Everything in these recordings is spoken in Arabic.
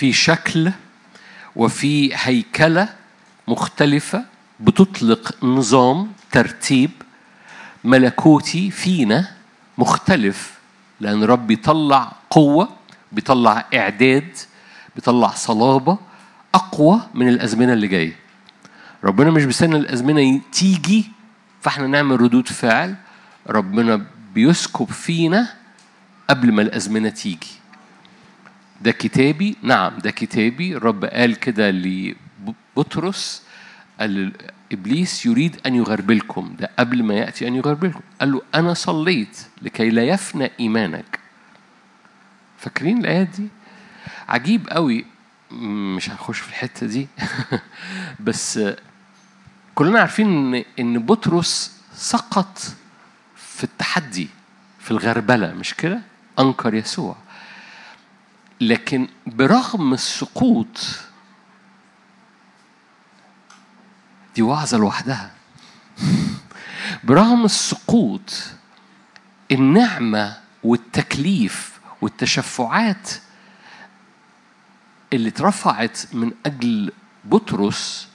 في شكل وفي هيكلة مختلفة بتطلق نظام ترتيب ملكوتي فينا مختلف لأن رب بيطلع قوة بيطلع إعداد بيطلع صلابة أقوى من الأزمنة اللي جاية. ربنا مش بيستنى الأزمنة تيجي فإحنا نعمل ردود فعل ربنا بيسكب فينا قبل ما الأزمنة تيجي. ده كتابي. نعم ده كتابي. الرب قال كده لبطرس قال إبليس يريد أن يغربلكم. ده قبل ما يأتي أن يغربلكم. قال له أنا صليت لكي لا يفنى إيمانك. فاكرين الآيات دي؟ عجيب قوي. مش هنخش في الحتة دي. بس كلنا عارفين إن إن بطرس سقط في التحدي في الغربلة مش كده؟ أنكر يسوع. لكن برغم السقوط دي وعظة لوحدها. برغم السقوط النعمة والتكليف والتشفعات اللي اترفعت من أجل بطرس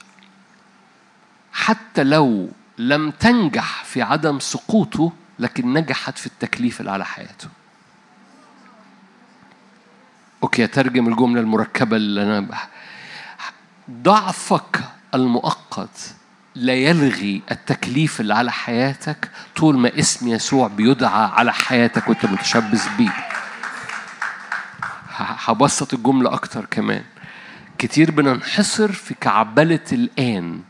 حتى لو لم تنجح في عدم سقوطه لكن نجحت في التكليف اللي على حياته. أوكي أترجم الجملة المركبة اللي أنا. ضعفك المؤقت لا يلغي التكليف اللي على حياتك طول ما اسم يسوع بيدعى على حياتك وأنت متشبث بيه. هبسط الجملة أكتر كمان. كتير بننحصر في كعبلة الآن.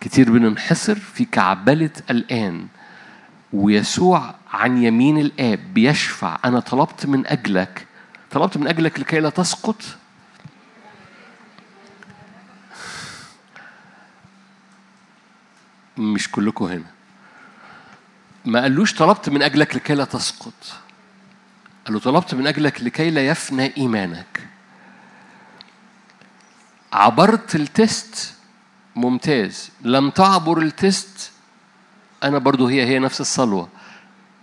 كتير بننحصر في كعبلة الآن. ويسوع عن يمين الآب بيشفع أنا طلبت من أجلك طلبت من أجلك لكي لا تسقط. مش كلكم هنا. ما قالوش طلبت من أجلك لكي لا تسقط. قال له طلبت من أجلك لكي لا يفنى إيمانك. عبرت ال test. ممتاز. لم تعبر ال test. أنا برضو هي هي نفس الصلوة.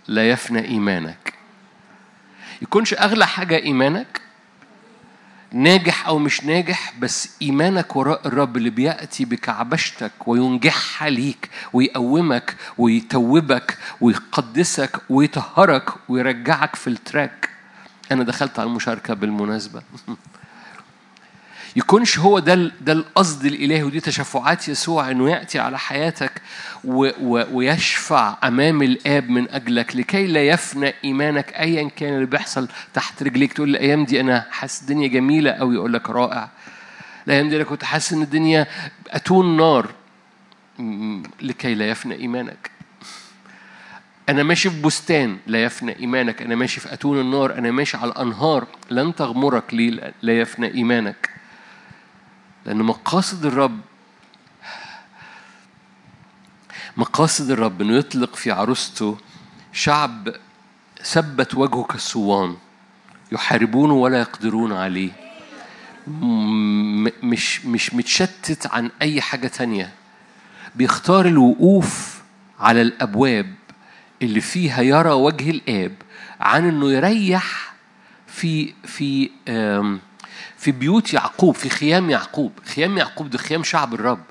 لا يفنى إيمانك. يكونش أغلى حاجة إيمانك ناجح أو مش ناجح بس إيمانك وراء الرب اللي بيأتي بكعبشتك وينجحها ليك ويقومك ويتوبك ويقدسك ويطهرك ويرجعك في ال track. أنا دخلت على المشاركة بالمناسبة. يكونش هو ده ده القصد الإلهي ودي تشفعات يسوع إنه يأتي على حياتك ويشفع أمام الآب من أجلك لكي لا يفنى إيمانك ايا كان اللي بيحصل تحت رجليك. تقول الأيام دي أنا حاسس الدنيا جميلة قوي يقول لك رائع. الأيام دي أنا كنت حاسس إن الدنيا أتون نار. لكي لا يفنى إيمانك. أنا ماشي في بستان لا يفنى إيمانك. أنا ماشي في أتون النار. أنا ماشي على الأنهار. لن تغمرك لي لا يفنى إيمانك. لأن مقاصد الرب مقاصد الرب إنه يطلق في عروسته شعب ثبت وجهه كالصوان يحاربونه ولا يقدرون عليه. مش مش متشتت عن أي حاجة تانية. بيختار الوقوف على الأبواب اللي فيها يرى وجه الآب عن إنه يريح في في في بيوت يعقوب في خيام يعقوب. خيام يعقوب ده خيام شعب الرب.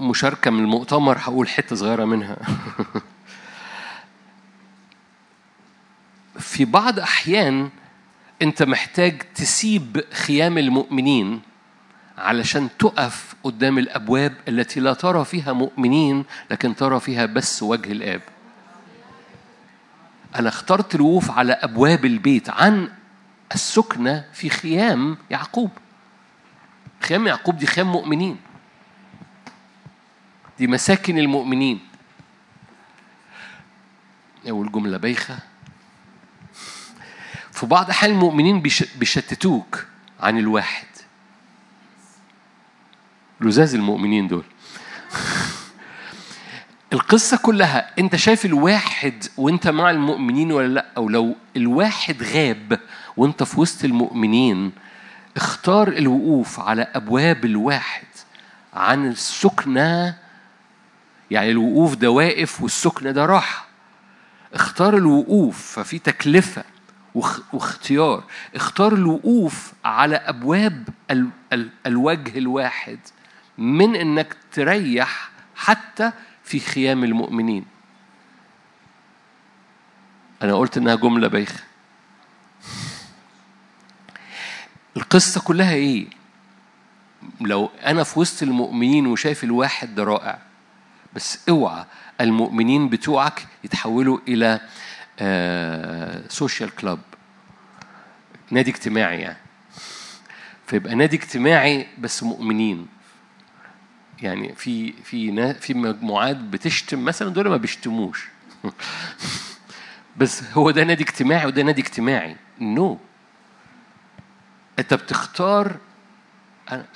مشاركة من المؤتمر هقول حتة صغيرة منها. في بعض أحيان أنت محتاج تسيب خيام المؤمنين علشان تقف قدام الأبواب التي لا ترى فيها مؤمنين لكن ترى فيها بس وجه الآب. أنا اخترت الوقوف على أبواب البيت عن السكنة في خيام يعقوب. خيام يعقوب دي خيام مؤمنين. دي مساكن المؤمنين. أول جملة بايخة. في بعض أحيان المؤمنين بيشتتوك عن الواحد. لزاز المؤمنين دول. القصة كلها أنت شايف الواحد وأنت مع المؤمنين ولا لأ؟ أو لو الواحد غاب وأنت في وسط المؤمنين اختار الوقوف على أبواب الواحد عن السكنة يعني الوقوف ده واقف والسكنة ده راحة اختار الوقوف ففي تكلفة واختيار. اختار الوقوف على أبواب ال ال الوجه الواحد من إنك تريح حتى في خيام المؤمنين. أنا قلت إنها جملة بايخة. القصة كلها إيه؟ لو أنا في وسط المؤمنين وشايف الواحد ده رائع بس اوعى المؤمنين بتوعك يتحولوا إلى social club نادي اجتماعي يعني. فيبقى نادي اجتماعي بس مؤمنين. يعني في في في مجموعات بتشتم مثلا دول ما بيشتموش. بس هو ده نادي اجتماعي وده نادي اجتماعي. no. no. انت بتختار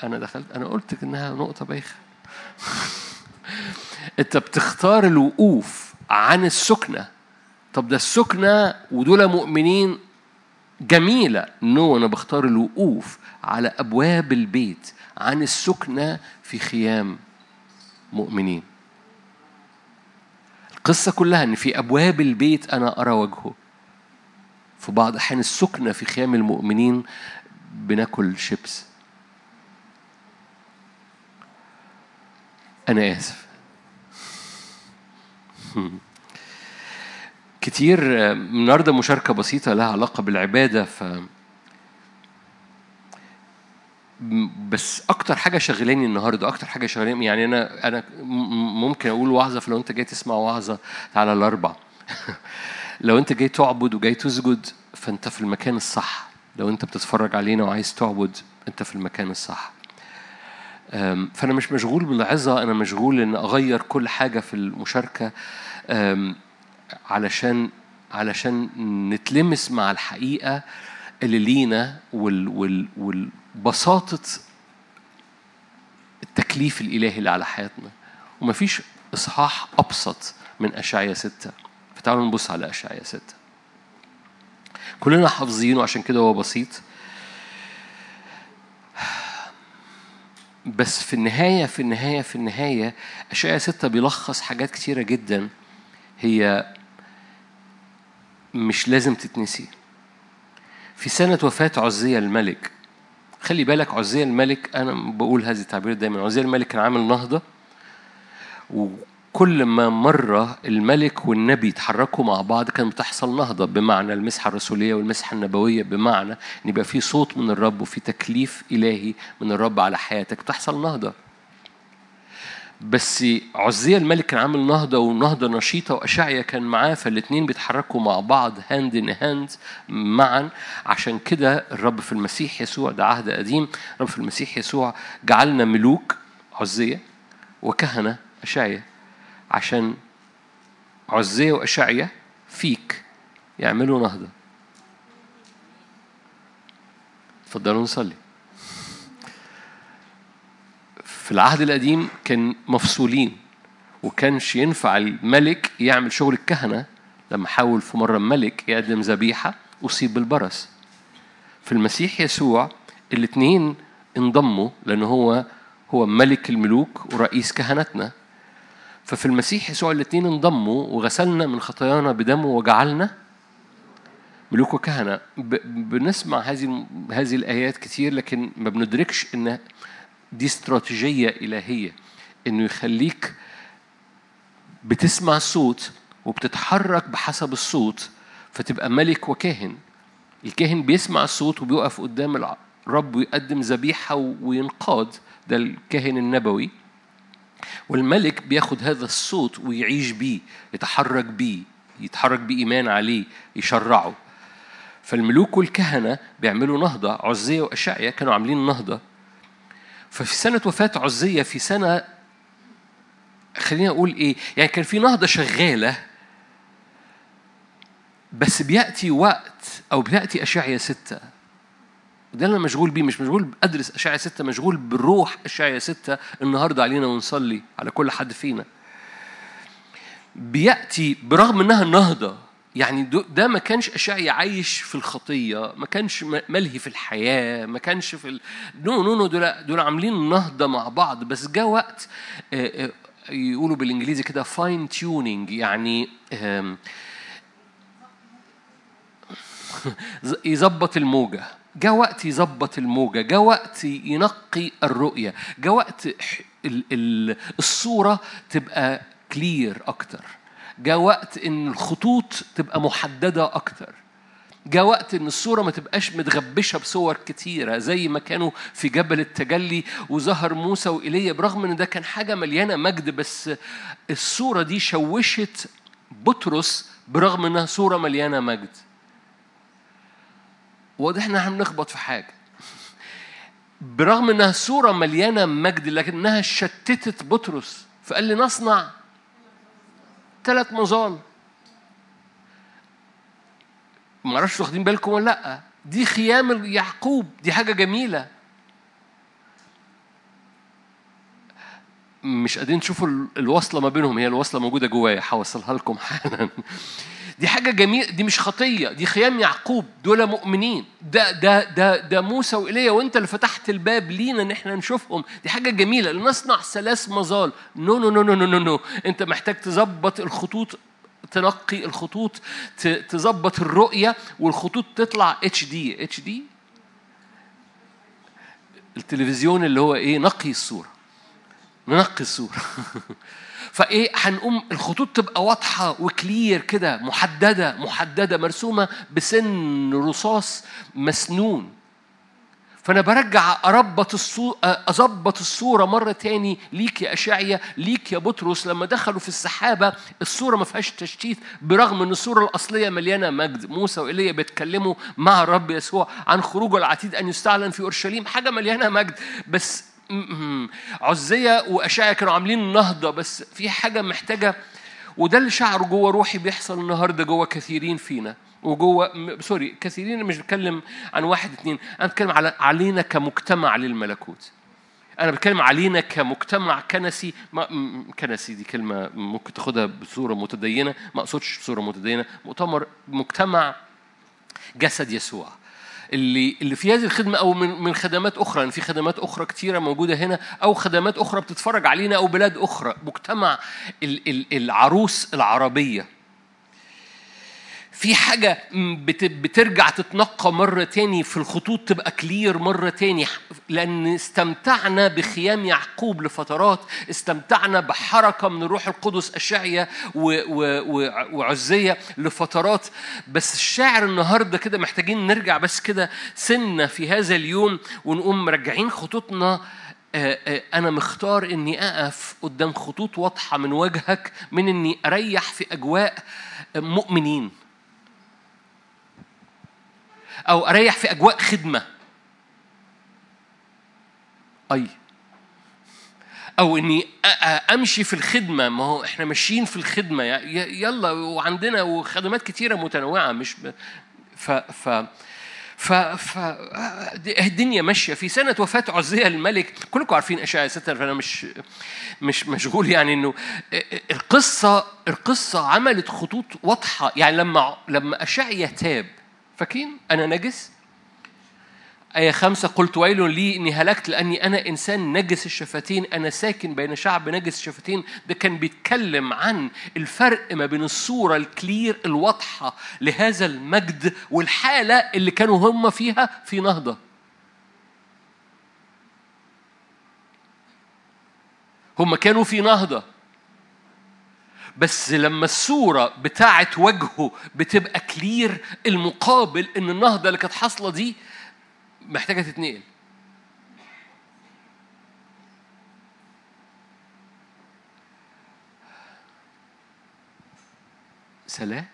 أنا دخلت أنا قلت إنها نقطة بايخة. انت بتختار الوقوف عن السكنة. طب ده السكنة ودول مؤمنين جميلة. نو no, أنا بختار الوقوف على أبواب البيت عن السكنة في خيام مؤمنين. القصة كلها إن في أبواب البيت أنا أرى وجهه. في بعض أحيان السكنة في خيام المؤمنين بناكل شيبس. أنا آسف. كتير النهارده مشاركة بسيطة لها علاقة بالعبادة ف بس أكتر حاجة شغلاني النهارده أكتر حاجة شغلاني يعني أنا أنا ممكن أقول وعظة فلو أنت جاي تسمع وعظة تعالى الاربع لو أنت جاي تعبد وجاي تسجد فأنت في المكان الصح. لو أنت بتتفرج علينا وعايز تعبد أنت في المكان الصح. فأنا مش مشغول بالعظة أنا مشغول إن أغير كل حاجة في المشاركة علشان علشان نتلمس مع الحقيقة اللي لينا وال وال والبساطة التكليف الإلهي اللي على حياتنا. ومفيش إصحاح أبسط من أشعيا ستة. فتعالوا نبص على أشعيا ستة. كلنا حافظينه عشان كده هو بسيط. بس في النهاية في النهاية في النهاية أشعيا ستة بيلخص حاجات كتيرة جدا. هي مش لازم تتنسي. في سنة وفاة عزية الملك خلي بالك عزية الملك أنا بقول هذه التعبير دايما عزية الملك كان عامل نهضة وكل ما مرة الملك والنبي يتحركوا مع بعض كان بتحصل نهضة بمعنى المسحة الرسولية والمسحة النبوية بمعنى إن يبقى في صوت من الرب وفي تكليف إلهي من الرب على حياتك. بتحصل نهضة. بس عزية الملك كان عامل نهضة ونهضة نشيطة وأشعيا كان معاه فالاتنين بيتحركوا مع بعض hand in hand معا. عشان كده الرب في المسيح يسوع ده عهد قديم الرب في المسيح يسوع جعلنا ملوك عزية وكهنة أشعيا عشان عزية وأشعيا فيك يعملوا نهضة. اتفضلوا نصلي. في العهد القديم كان مفصولين وكانش ينفع الملك يعمل شغل الكهنة لما حاول في مرة الملك يقدم ذبيحة أصيب بالبرص. في المسيح يسوع الاثنين انضموا لأن هو هو ملك الملوك ورئيس كهنتنا. ففي المسيح يسوع الاثنين انضموا وغسلنا من خطايانا بدمه وجعلنا ملوك وكهنة. بنسمع هذه هذه الآيات كتير لكن ما بندركش إن دي استراتيجية إلهية إنه يخليك بتسمع الصوت وبتتحرك بحسب الصوت فتبقى ملك وكاهن. الكاهن بيسمع الصوت وبيقف قدام الرب ويقدم ذبيحة وينقاد. ده الكاهن النبوي. والملك بياخد هذا الصوت ويعيش بيه يتحرك بيه يتحرك بإيمان عليه يشرعه. فالملوك والكهنة بيعملوا نهضة عزية وأشعيا كانوا عاملين نهضة. ففي سنة وفاة عزية في سنة خلينا أقول إيه يعني كان في نهضة شغالة بس بيأتي وقت أو بيأتي أشعيا ستة. ده اللي أنا مشغول بيه مش مشغول أدرس أشعيا ستة مشغول بالروح أشعيا ستة النهاردة علينا ونصلي على كل حد فينا. بيأتي برغم إنها النهضة يعني ده ما كانش أشعيا عايش في الخطية ما كانش ملهي في الحياة ما كانش في ال... no no no دول دول عاملين نهضة مع بعض. بس جاء وقت يقولوا بالإنجليزي كده fine tuning يعني يظبط الموجة. جاء وقت يظبط الموجة جاء وقت ينقي الرؤية جاء وقت ال- ال- الصورة تبقى clear أكتر. جاء وقت إن الخطوط تبقى محددة أكتر. جاء وقت إن الصورة ما تبقاش متغبشة بصور كتيرة زي ما كانوا في جبل التجلي وظهر موسى وإيليا برغم إن ده كان حاجة مليانة مجد بس الصورة دي شوشت بطرس برغم إنها صورة مليانة مجد. واضح إن إحنا بنخبط في حاجة. برغم إنها صورة مليانة مجد لكنها شتتت بطرس فقال لي نصنع ثلاث مظال ما أعرفش واخدين بالكم ولا لأ. دي خيام يعقوب دي حاجة جميلة. مش قادرين تشوفوا ال- الوصلة ما بينهم. هي الوصلة موجودة جوايا. هوصلها لكم حالا. دي حاجة جميلة دي مش خطية دي خيام يعقوب دول مؤمنين. ده ده ده ده موسى وإيليا وأنت اللي فتحت الباب لينا إن إحنا نشوفهم. دي حاجة جميلة. لنصنع ثلاث مظال. no no no no no no. أنت محتاج تظبط الخطوط تنقي الخطوط تظبط الرؤية والخطوط تطلع HD HD التلفزيون اللي هو إيه؟ نقي الصورة. ننقي الصورة. فإيه هنقوم الخطوط تبقى واضحة و clear كده محددة محددة مرسومة بسن رصاص مسنون. فأنا برجع أربط الصورة أظبط الصورة مرة تاني ليك يا أشعيا ليك يا بطرس لما دخلوا في السحابة الصورة ما فيهاش تشتيت برغم إن الصورة الأصلية مليانة مجد. موسى وإيليا بيتكلموا مع الرب يسوع عن خروجه العتيد أن يستعلن في أورشليم حاجة مليانة مجد. بس عزية وأشعيا كانوا عاملين نهضة بس في حاجة محتاجة وده اللي شعره جوه روحي بيحصل النهارده جوه كثيرين فينا. وجوه سوري كثيرين مش بتكلم عن واحد اتنين. أنا بتكلم على علينا كمجتمع للملكوت. أنا بتكلم علينا كمجتمع كنسي ما كنسي دي كلمة ممكن تاخدها بصورة متدينة ما أقصدش بصورة متدينة. مؤتمر مجتمع جسد يسوع. اللي اللي في هذه الخدمة أو من من خدمات أخرى يعني في خدمات أخرى كتيرة موجودة هنا أو خدمات أخرى بتتفرج علينا أو بلاد أخرى. مجتمع ال- ال- العروس العربية. في حاجة بت- بترجع تتنقى مرة تاني في الخطوط تبقى كلير مرة تاني. لأن استمتعنا بخيام يعقوب لفترات استمتعنا بحركة من الروح القدس أشعية وعزية لفترات. بس الشاعر النهاردة كده محتاجين نرجع بس كده سنة في هذا اليوم ونقوم مرجعين خطوطنا. آه، آه، أنا مختار إني أقف قدام خطوط واضحة من وجهك من إني أريح في أجواء مؤمنين. أو أريح في أجواء خدمة. أي. أو إني أ- أ- أمشي في الخدمة. ما هو إحنا ماشيين في ي- يلا وعندنا وخدمات كتيرة متنوعة مش. ف ف ف ف الدنيا ماشية. في سنة وفاة عزية الملك كلكم عارفين اشعياء ستة فأنا مش مش مشغول يعني إنه القصة القصة عملت خطوط واضحة. يعني لما لما اشعيا تاب فاكرين أنا نجس؟ آية خمسة قلت ويل لي إني هلكت لأني أنا إنسان نجس الشفتين أنا ساكن بين شعب نجس الشفتين. ده كان بيتكلم عن الفرق ما بين الصورة الكلير الواضحة لهذا المجد والحالة اللي كانوا هم فيها في نهضة. هم كانوا في نهضة. بس لما الصورة بتاعت وجهه بتبقى كلير المقابل إن النهضة اللي كانت حاصلة دي محتاجة تتنقل. سلام.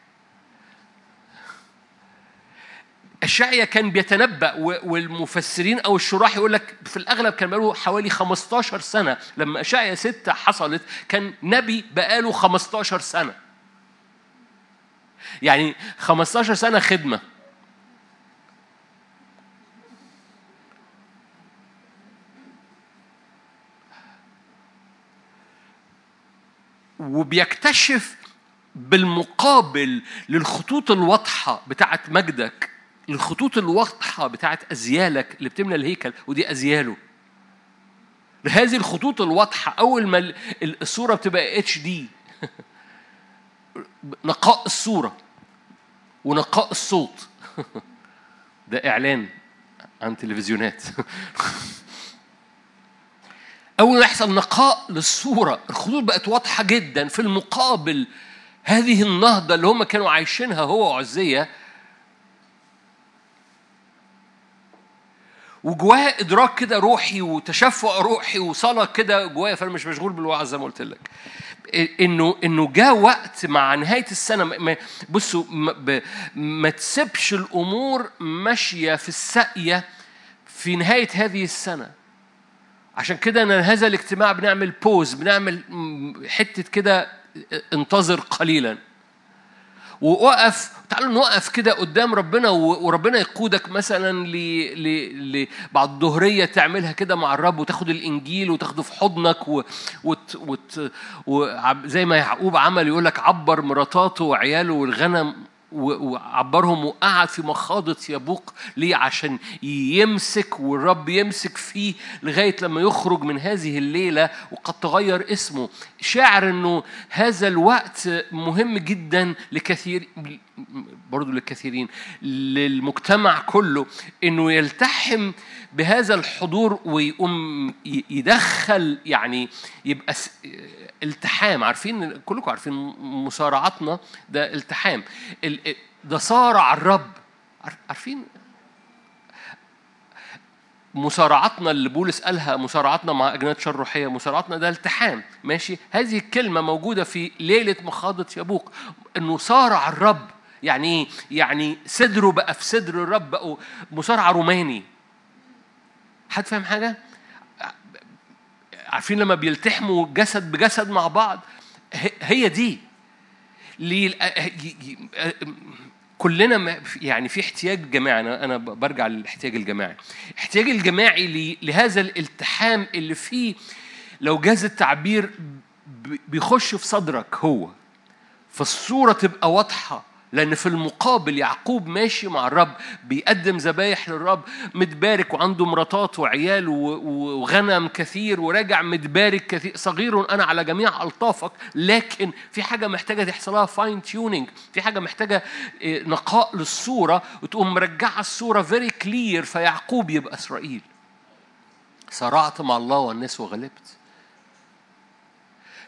أشعيا كان بيتنبأ والمفسرين أو الشراح يقول لك في الأغلب كان بقاله حوالي 15 سنة. لما أشعيا ستة حصلت كان نبي بقاله 15 سنة. يعني 15 سنة خدمة. وبيكتشف بالمقابل للخطوط الواضحة بتاعت مجدك للخطوط الواضحة بتاعت أزيالك اللي بتملى الهيكل ودي أزياله. لهذه الخطوط الواضحة أول ما ال- الصورة بتبقى اتش دي نقاء الصورة ونقاء الصوت. ده إعلان عن تلفزيونات. أول ما يحصل نقاء للصورة الخطوط بقت واضحة جدا في المقابل. هذه النهضة اللي هم كانوا عايشينها هو وعزية وجواه إدراك كده روحي وتشفع روحي وصلاة كده جوايا فأنا مش مشغول بالوعظ زي ما قلت لك. إنه إنه جاء وقت مع نهاية السنة بصوا ما, ما تسيبش الأمور ماشية في الساقية في نهاية هذه السنة. عشان كده أنا هذا الاجتماع بنعمل بوز بنعمل حتة كده انتظر قليلا. ووقف تعالوا نوقف كده قدام ربنا وربنا يقودك مثلا ل بعد الظهرية تعملها كده مع الرب وتاخد الإنجيل وتاخده في حضنك و... وت... وت... وزي ما يعقوب عمل يقول لك عبر مراتاته وعياله والغنم وعبرهم وقعد في مخاضة يبوق ليه؟ عشان يمسك والرب يمسك فيه لغاية لما يخرج من هذه الليلة وقد تغير اسمه. شاعر إنه هذا الوقت مهم جدا لكثير برضو للكثيرين للمجتمع كله إنه يلتحم بهذا الحضور ويقوم يدخل يعني يبقى التحام. عارفين؟ كلكم عارفين مصارعتنا ده التحام. ده صارع الرب. عارفين؟ مصارعتنا اللي بولس قالها مصارعتنا مع أجناد شر روحية مصارعتنا ده التحام. ماشي؟ هذه الكلمة موجودة في ليلة مخاضة يبوق إنه صارع الرب. يعني إيه يعني صدره بقى في صدر الرب بقوا مصارعة روماني. حد فاهم حاجة؟ عارفين لما بيلتحموا جسد بجسد مع بعض؟ هي دي. كلنا يعني في احتياج جماعي. أنا أنا برجع للاحتياج الجماعي. الاحتياج الجماعي لهذا الالتحام اللي فيه لو جاز التعبير بيخش في صدرك هو. فالصورة تبقى واضحة. لأن في المقابل يعقوب ماشي مع الرب بيقدم ذبايح للرب متبارك وعنده مراتات وعيال وغنم كثير وراجع متبارك كثير صغير أنا على جميع ألطافك لكن في حاجة محتاجة تحصلها fine tuning في حاجة محتاجة آه، نقاء للصورة وتقوم مرجعة الصورة very clear فيعقوب يبقى إسرائيل. صرعت مع الله والناس وغلبت.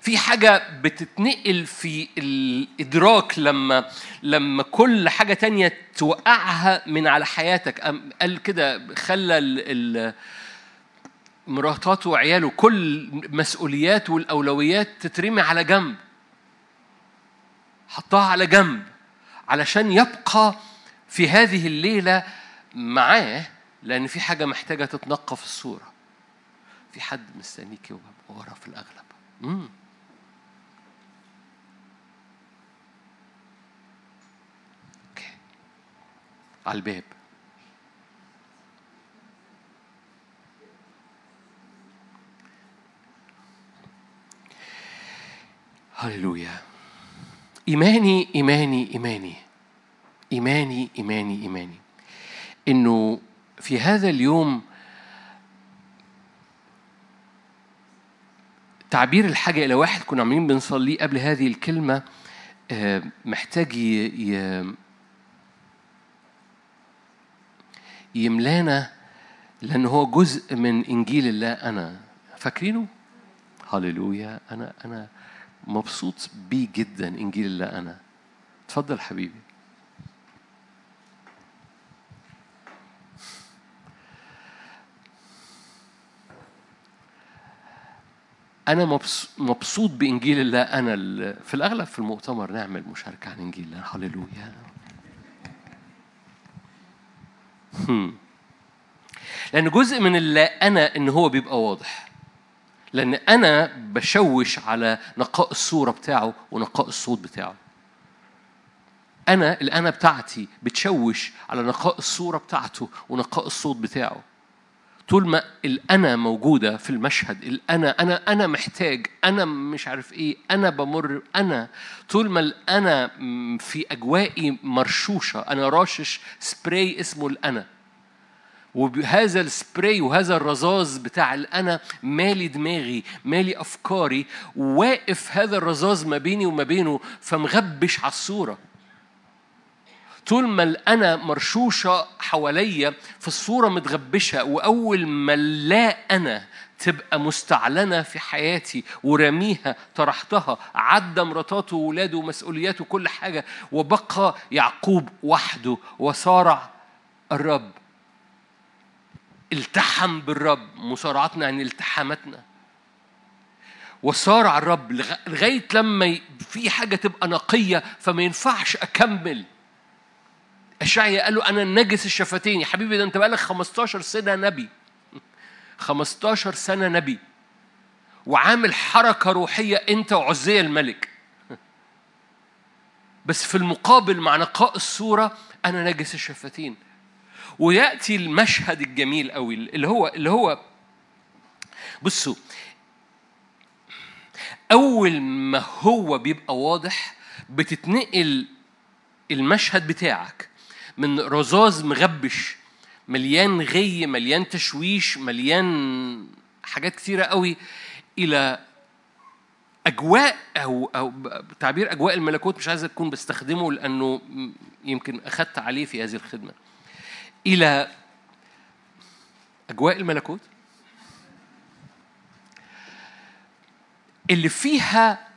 في حاجة بتتنقل في الإدراك لما لما كل حاجة تانية توقعها من على حياتك. قال كده خلى مراته وعياله كل مسؤوليات والأولويات تترمي على جنب. حطها على جنب علشان يبقى في هذه الليلة معاه لأن في حاجة محتاجة تتنقى في الصورة. في حد مستنيكي ورا في الأغلب. مم. على الباب. هللويا. إيماني إيماني إيماني. إيماني إيماني إيماني. إنه في هذا اليوم تعبير الحاجة إلى واحد كنا عاملين بنصليه قبل هذه الكلمة آه، محتاج يملانا لأن هو جزء من إنجيل الله. أنا فاكرينه؟ هللويا. أنا أنا مبسوط بيه جدا إنجيل الله. أنا اتفضل حبيبي. أنا مبسوط بإنجيل الله. أنا في الأغلب في المؤتمر نعمل مشاركة عن إنجيل الله. هللويا. لأن جزء من اللي أنا إن هو بيبقى واضح. لأن أنا بشوش على نقاء الصورة بتاعه ونقاء الصوت بتاعه. أنا الأنا بتاعتي بتشوش على نقاء الصورة بتاعته ونقاء الصوت بتاعه. طول ما الأنا موجودة في المشهد الأنا أنا أنا محتاج أنا مش عارف إيه أنا بمر أنا طول ما الأنا في أجوائي مرشوشة أنا راشش سبراي اسمه الأنا وبهذا السبراي وهذا الرذاذ بتاع الأنا مالي دماغي مالي أفكاري واقف هذا الرذاذ ما بيني وما بينه فمغبش على الصورة. طول ما الأنا مرشوشة حواليا في الصورة متغبشة وأول ما لا أنا تبقى مستعلنة في حياتي ورميها طرحتها عدى مراتاته وولاده ومسؤولياته وكل حاجة وبقى يعقوب وحده وصارع الرب. التحم بالرب مصارعتنا يعني التحاماتنا. وصارع الرب لغ- لغاية لما في حاجة تبقى نقية فما ينفعش أكمل. اشعيا قال له أنا النجس الشفتين. يا حبيبي ده أنت بقالك 15 سنة نبي. 15 سنة نبي. وعامل حركة روحية أنت وعزية الملك. بس في المقابل مع نقاء الصورة أنا نجس الشفتين. ويأتي المشهد الجميل قوي اللي هو اللي هو بصوا أول ما هو بيبقى واضح بتتنقل المشهد بتاعك. من رذاذ مغبش مليان غي مليان تشويش مليان حاجات كتيرة قوي إلى أجواء أو أو تعبير أجواء الملكوت مش عايز أكون بستخدمه لأنه يمكن أخدت عليه في هذه الخدمة. إلى أجواء الملكوت اللي فيها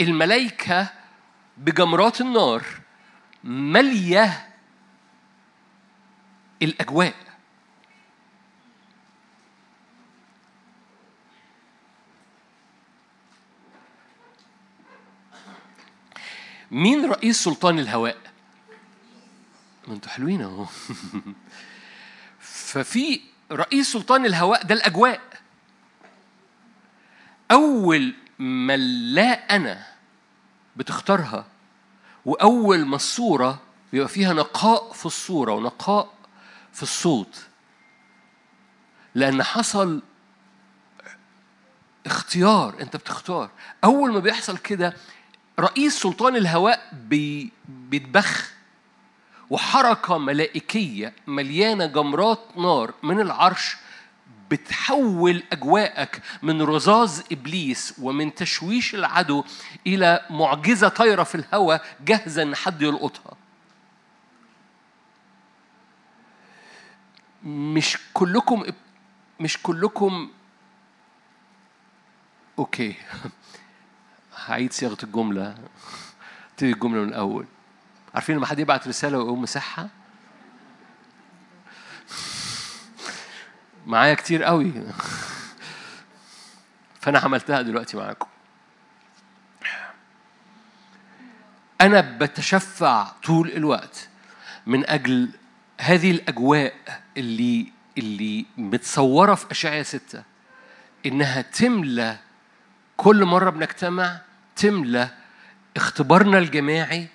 الملائكة بجمرات النار مالية الأجواء. مين رئيس سلطان الهواء؟ ما أنتوا حلوين اهو. ففي رئيس سلطان الهواء ده الأجواء. أول ما لا أنا بتختارها وأول ما الصورة بيبقى فيها نقاء في الصورة ونقاء في الصوت. لأن حصل اختيار أنت بتختار. أول ما بيحصل كده رئيس سلطان الهواء بي بيتبخ وحركة ملائكية مليانة جمرات نار من العرش بتحول أجواءك من رذاذ إبليس ومن تشويش العدو إلى معجزة طايرة في الهواء جاهزة إن حد يلقطها. مش كلكم مش كلكم أوكي. هعيد صياغة الجملة. ابتدي الجملة من الأول. عارفين لما حد يبعت رسالة ويقوم مسحها؟ معايا كتير قوي. فأنا عملتها دلوقتي معاكم. أنا بتشفع طول الوقت من أجل هذه الأجواء اللي اللي متصورة في اشعياء ستة إنها تملى كل مرة بنجتمع تملى اختبارنا الجماعي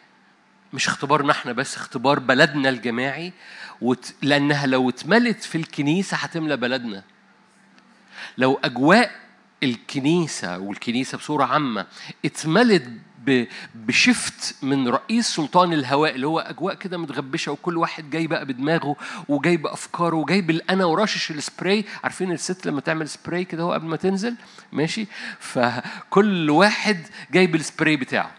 مش اختبارنا إحنا بس اختبار بلدنا الجماعي وت... لأنها لو اتملت في الكنيسة هتملى بلدنا لو أجواء الكنيسة والكنيسة بصورة عامة اتملت. بشفت من رئيس سلطان الهواء اللي هو أجواء كده متغبشة وكل واحد جاي بقى بدماغه وجاي بافكاره وجاي بالانا ورشش السبراي. عارفين الست لما تعمل سبراي كده هو قبل ما تنزل؟ ماشي. فكل واحد جاي بالسبراي بتاعه.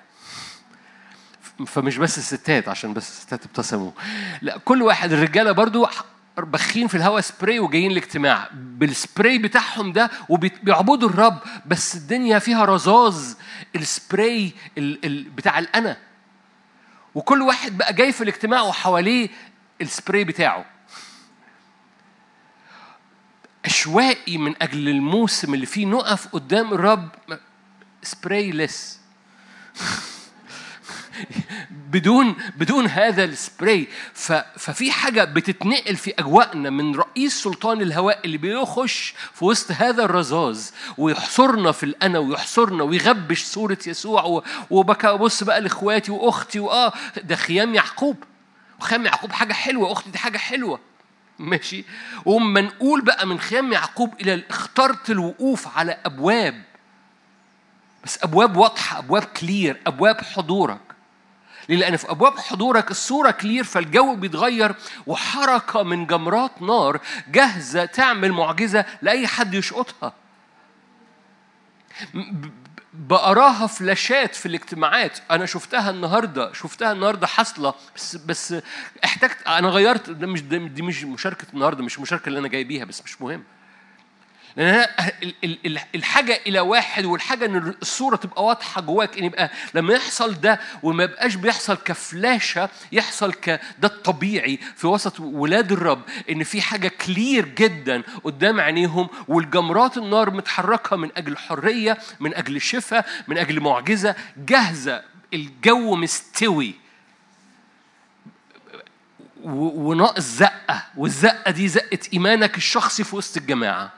فمش بس الستات عشان بس الستات ابتسموا. لا كل واحد الرجالة برضو بخين في الهواء سبراي وجايين الاجتماع. بالسبراي بتاعهم ده وبيعبدوا الرب بس الدنيا فيها رذاذ. السبراي ال ال بتاع الأنا. وكل واحد بقى جاي في الاجتماع وحواليه السبراي بتاعه. أشوائي من أجل الموسم اللي فيه نقف قدام الرب سبراي لس بدون بدون هذا السبراي. ففي حاجة بتتنقل في أجواءنا من رئيس سلطان الهواء اللي بيخش في وسط هذا الرذاذ ويحصرنا في الأنا ويحصرنا ويغبش صورة يسوع وبكى بص بقى لإخواتي وأختي واه ده خيام يعقوب. وخيام يعقوب حاجة حلوة أختي دي حاجة حلوة. ماشي؟ وما نقول بقى من خيام يعقوب إلى اخترت الوقوف على أبواب. بس أبواب واضحة أبواب clear أبواب حضورك لأن في أبواب حضورك الصورة clear فالجو بيتغير وحركة من جمرات نار جاهزة تعمل معجزة لأي حد يشقطها. بقراها فلاشات في الاجتماعات. أنا شفتها النهارده شفتها النهارده حاصله بس بس احتجت أنا غيرت ده مش دي مش مشاركة النهارده مش المشاركه اللي أنا جاي بيها بس مش مهم. لأن ال- ال- ال- الحاجة إلى واحد والحاجة إن الصورة تبقى واضحة جواك إن يبقى لما يحصل ده وما يبقاش بيحصل كفلاشة يحصل ك ده الطبيعي في وسط ولاد الرب إن في حاجة كلير جدا قدام عينيهم والجمرات النار متحركة من أجل حرية من أجل شفاء من أجل معجزة. جاهزة. الجو مستوي. وناقص زقة. والزقة دي زقة إيمانك الشخصي في وسط الجماعة.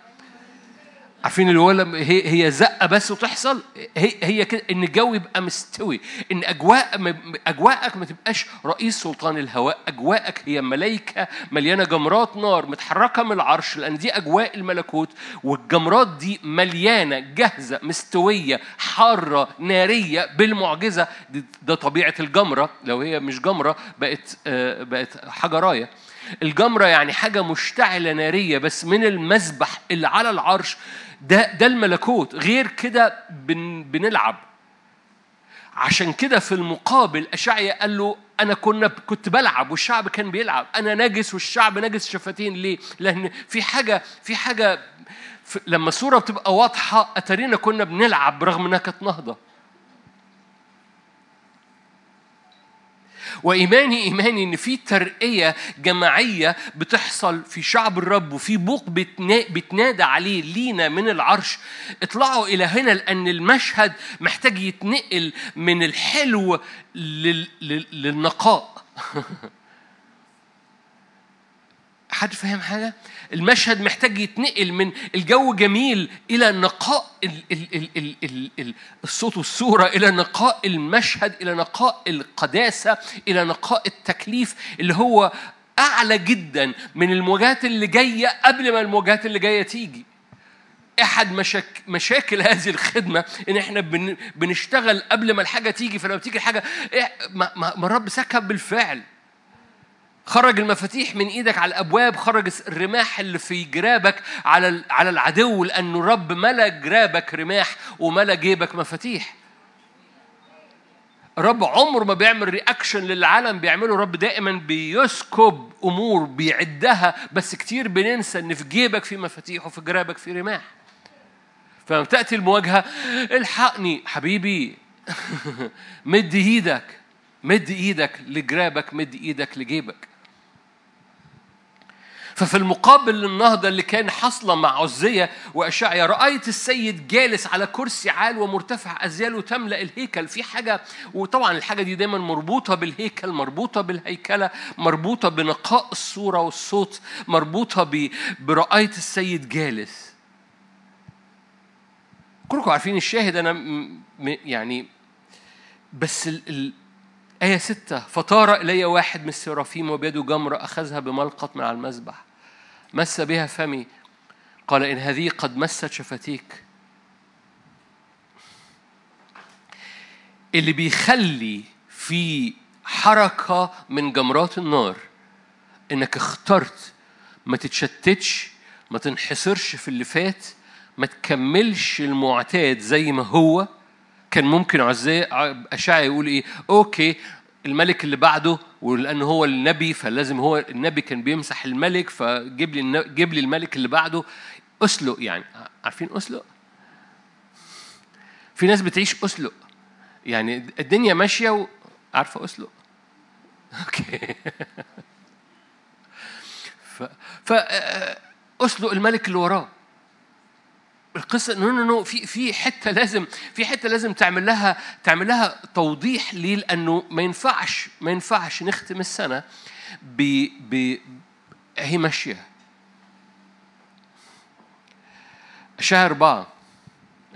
عارفين اللي هو هي هي زقة بس وتحصل؟ هي هي كده إن الجو يبقى مستوي إن أجواء أجواءك ما تبقاش رئيس سلطان الهواء أجواءك هي ملائكه مليانة جمرات نار متحركة من العرش لأن دي أجواء الملكوت والجمرات دي مليانة جاهزة مستوية حارة نارية بالمعجزة. ده طبيعة الجمرة. لو هي مش جمرة بقت آه، بقت حجرايه الجمرة يعني حاجة مشتعلة نارية بس من المذبح اللي على العرش ده ده الملكوت. غير كده بن بنلعب. عشان كده في المقابل أشعيا قال له أنا كنا كنت بلعب والشعب كان بيلعب. أنا نجس والشعب نجس شفتين. ليه؟ لأن في حاجة في حاجة لما الصورة بتبقى واضحة أتارينا كنا بنلعب برغم إنها كانت نهضة. وإيماني إيماني إن في ترقية جماعية بتحصل في شعب الرب وفي بوق بتنا- بتنادى عليه لينا من العرش. اطلعوا إلى هنا لأن المشهد محتاج يتنقل من الحلو لل... لل... للنقاء. حد فاهم حاجة؟ المشهد محتاج يتنقل من الجو جميل إلى نقاء ال ال ال ال ال ال الصوت والصورة إلى نقاء المشهد إلى نقاء القداسة إلى نقاء التكليف اللي هو أعلى جدا من المواجهات اللي جاية قبل ما المواجهات اللي جاية تيجي أحد مشاك مشاكل هذه الخدمة إن إحنا بن بنشتغل قبل ما الحاجة تيجي فلما تيجي الحاجة ما ما الرب سكب بالفعل خرج المفاتيح من إيدك على الأبواب خرج الرماح اللي في جرابك على على العدو لأنه الرب ملأ جرابك رماح وملأ جيبك مفاتيح. الرب عمره ما بيعمل reaction للعالم بيعمله الرب دائما بيسكب أمور بيعدها بس كتير بننسى إن في جيبك في مفاتيح وفي جرابك في رماح. فلما تأتي المواجهة الحقني حبيبي مد إيدك. مد إيدك لجرابك مد إيدك لجيبك. ففي المقابل للنهضة اللي كان حاصلة مع عزية وأشعيا رأيت السيد جالس على كرسي عال ومرتفع أزياله تملأ الهيكل. في حاجة وطبعا الحاجة دي دايما مربوطة بالهيكل مربوطة بالهيكلة مربوطة بنقاء الصورة والصوت مربوطة ب- برأيت السيد جالس. كلكم عارفين الشاهد أنا م- يعني بس ال آية ستة. فطار إلي واحد من السرافيم وبيده جمرة أخذها بملقط من على المذبح. مس بها فمي. قال إن هذه قد مست شفتيك. اللي بيخلي في حركة من جمرات النار إنك اخترت ما تتشتتش ما تنحصرش في اللي فات ما تكملش المعتاد زي ما هو. كان ممكن عزاء أشعيا يقول إيه أوكي الملك اللي بعده ولأنه هو النبي فلازم هو النبي كان بيمسح الملك فجيب لي جيب لي الملك اللي بعده أسلق يعني عارفين أسلق؟ في ناس بتعيش أسلق يعني الدنيا ماشية و... عارفة أسلق؟ okay ف... ف أسلق الملك اللي وراه القصة no no no في في حتة لازم في حتة لازم تعمل لها تعمل لها توضيح ليه لأنه ما ينفعش ما ينفعش نختم السنة ب ب هي ماشية. اشعياء أربعة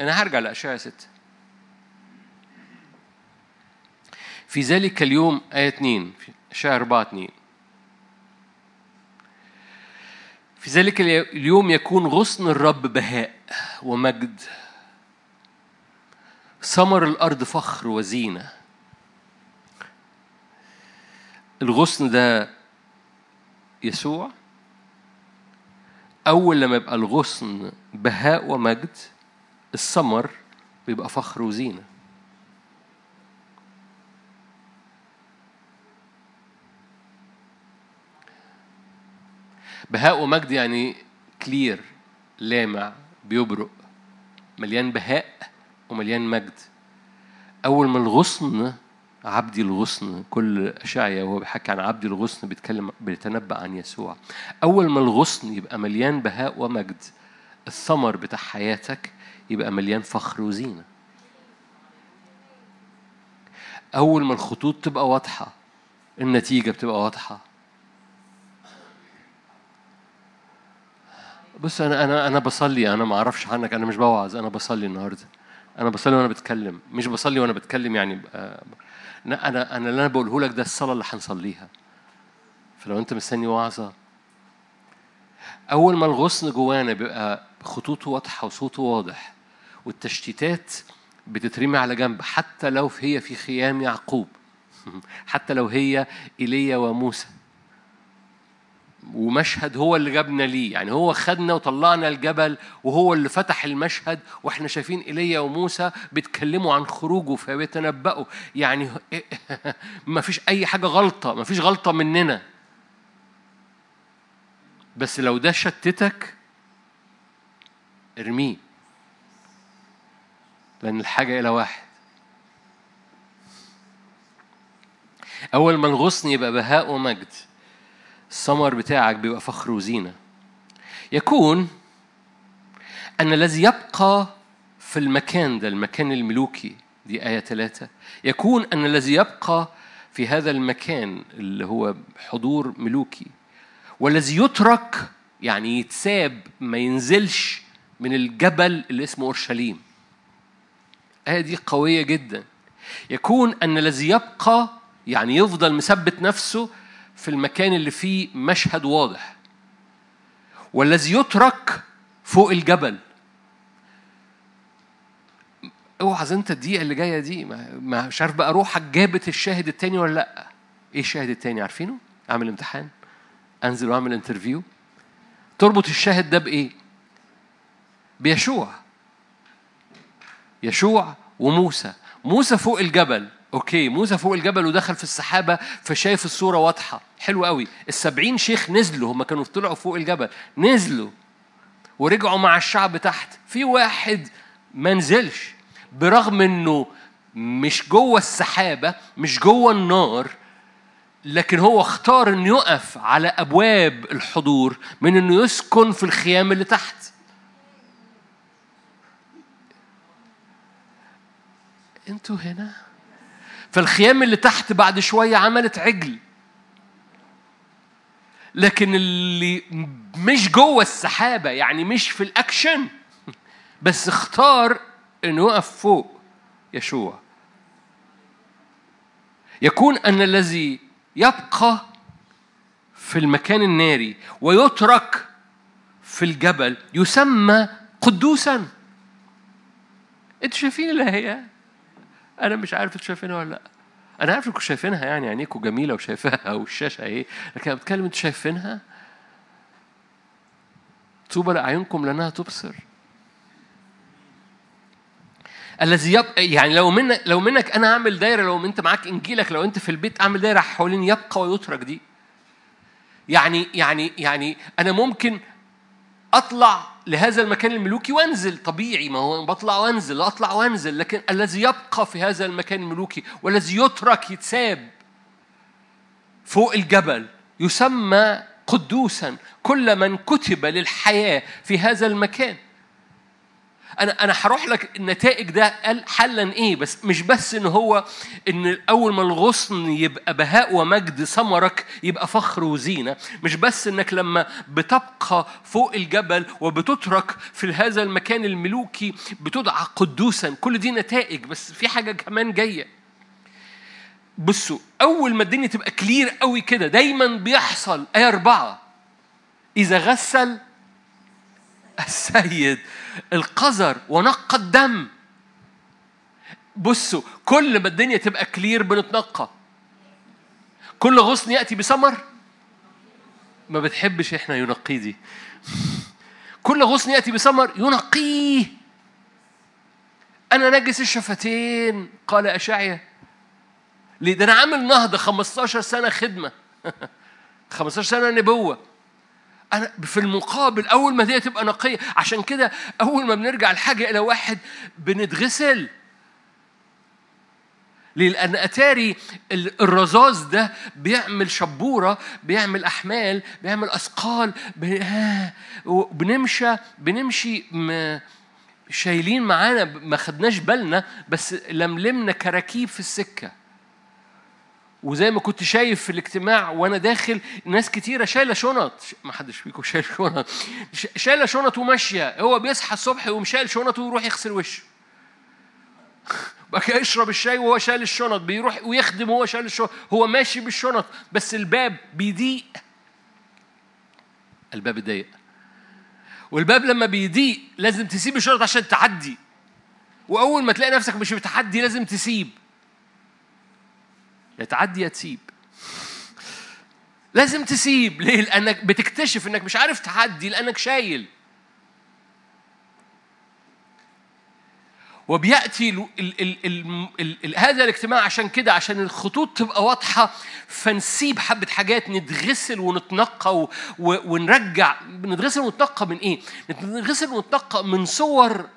أنا هرجع لأشعياء ستة في ذلك اليوم آية 2 في أشعياء 4 2 في ذلك اليوم يكون غصن الرب بهاء ومجد. ثمر الأرض فخر وزينة. الغصن ده يسوع. أول لما يبقى الغصن بهاء ومجد الثمر بيبقى فخر وزينة. بهاء ومجد يعني كلير لامع بيبرق مليان بهاء ومليان مجد. أول ما الغصن عبدي الغصن كل أشعيا وهو بيحكي عن عبدي الغصن بيتكلم بيتنبأ عن يسوع. أول ما الغصن يبقى مليان بهاء ومجد الثمر بتاع حياتك يبقى مليان فخر وزينة. أول ما الخطوط تبقى واضحة النتيجة بتبقى واضحة. بص أنا أنا أنا بصلي أنا ما أعرفش عنك أنا مش بوعظ أنا بصلي النهاردة. أنا بصلي وأنا بتكلم مش بصلي وأنا بتكلم يعني آه، لا أنا أنا اللي أنا بقوله لك ده الصلاة اللي هنصليها. فلو أنت مستني وعظة. أول ما الغصن جوانا بيبقى خطوطه واضحة وصوته واضح والتشتيتات بتترمي على جنب حتى لو هي في خيام يعقوب. حتى لو هي إيليا وموسى. ومشهد هو اللي جابنا ليه. يعني هو خدنا وطلعنا الجبل وهو اللي فتح المشهد وإحنا شايفين إيليا وموسى بيتكلموا عن خروجه فبيتنبأوا. يعني ما فيش أي حاجة غلطة ما فيش غلطة مننا. بس لو ده شتتك ارميه. لأن الحاجة إلى واحد. أول ما الغصن يبقى بهاء ومجد. الثمر بتاعك بيبقى فخر وزينة. يكون أن الذي يبقى في المكان ده المكان الملوكي دي آية ثلاثة يكون أن الذي يبقى في هذا المكان اللي هو حضور ملوكي والذي يترك يعني يتساب ما ينزلش من الجبل اللي اسمه أورشليم. الآية دي قوية جدا. يكون أن الذي يبقى يعني يفضل مثبت نفسه في المكان اللي فيه مشهد واضح. والذي يترك فوق الجبل. اوعى انت الدقيقة اللي جاية دي ما مش عارف بقى روحك جابت الشاهد التاني ولا لأ. إيه الشاهد التاني؟ عارفينه؟ اعمل امتحان. انزل واعمل انترفيو. تربط الشاهد ده بإيه؟ بيشوع. يشوع وموسى. موسى فوق الجبل. أوكي موسى فوق الجبل ودخل في السحابة فشايف الصورة واضحة. حلو قوي. السبعين شيخ نزلوا هم كانوا طلعوا فوق الجبل. نزلوا ورجعوا مع الشعب تحت. في واحد ما نزلش برغم إنه مش جوه السحابة مش جوه النار لكن هو اختار إنه يقف على أبواب الحضور من إنه يسكن في الخيام اللي تحت. أنتوا هنا؟ فالخيام اللي تحت بعد شوية عملت عجل. لكن اللي مش جوه السحابة يعني مش في الأكشن بس اختار إنه يقف فوق يشوع. يكون أن الذي يبقى في المكان الناري ويترك في الجبل يسمى قدوسا. أنتوا شايفين اللي هي؟ أنا مش عارف أنتوا شايفينها ولا لأ. أنا عارف إنكم شايفينها يعني عينيكم جميلة وشايفاها والشاشة إيه. لكن أنا بتكلم أنتوا شايفينها؟ طوبى لأعينكم لأنها تبصر. الذي يبقى يعني لو منك لو منك أنا أعمل دايرة لو أنت معاك إنجيلك لو أنت في البيت أعمل دايرة حوالين يبقى ويترك دي. يعني يعني يعني أنا ممكن أطلع لهذا المكان الملوكي وانزل طبيعي ما هو بطلع وانزل اطلع وانزل لكن الذي يبقى في هذا المكان الملوكي والذي يترك يتساب فوق الجبل يسمى قدوسا كل من كتب للحياة في هذا المكان. أنا أنا هروح لك النتائج ده قال حلا إيه بس مش بس إن هو إن أول ما الغصن يبقى بهاء ومجد ثمرك يبقى فخر وزينة مش بس إنك لما بتبقى فوق الجبل وبتترك في هذا المكان الملوكي بتدعى قدوسا كل دي نتائج بس في حاجة كمان جاية. بصوا أول ما الدنيا تبقى كلير قوي كده دايما بيحصل آية أربعة إذا غسل السيد القذر ونقى الدم. بصوا كل ما الدنيا تبقى كلير بنتنقى. كل غصن يأتي بثمر ما بتحبش إحنا ينقيه دي. كل غصن يأتي بثمر ينقيه. أنا نجس الشفتين قال أشعيا ليه؟ ده أنا عامل نهضة 15 سنة خدمة. 15 سنة نبوة. أنا في المقابل أول ما دي تبقى نقية عشان كده أول ما بنرجع الحاجة إلى واحد بنتغسل ليه؟ لأن أتاري الرذاذ ده بيعمل شبورة بيعمل أحمال بيعمل أثقال بنمشى بنمشي شايلين معانا ما خدناش بالنا بس لملمنا كراكيب في السكة وزي ما كنت شايف في الاجتماع وأنا داخل ناس كتيرة شايلة شنط. ما حدش فيكم شايل شنط. شايلة شنط وماشية. هو بيصحى الصبح ويقوم شايل شنطه ويروح يغسل وشه. بقى يشرب الشاي وهو شايل الشنط. بيروح ويخدم وهو شايل الشنط هو ماشي بالشنط. بس الباب بيضيق. الباب ضيق. والباب لما بيضيق لازم تسيب الشنط عشان تعدي. وأول ما تلاقي نفسك مش بتعدي لازم تسيب. يا تعدي يا تسيب. لازم تسيب. ليه؟ لأنك بتكتشف إنك مش عارف تعدي لأنك شايل. وبيأتي ال ال ال ال ال ال هذا الاجتماع عشان كده عشان الخطوط تبقى واضحة فنسيب حبة حاجات نتغسل ونتنقى و ونرجع. نتغسل ونتنقى من إيه؟ نتغسل ونتنقى من صور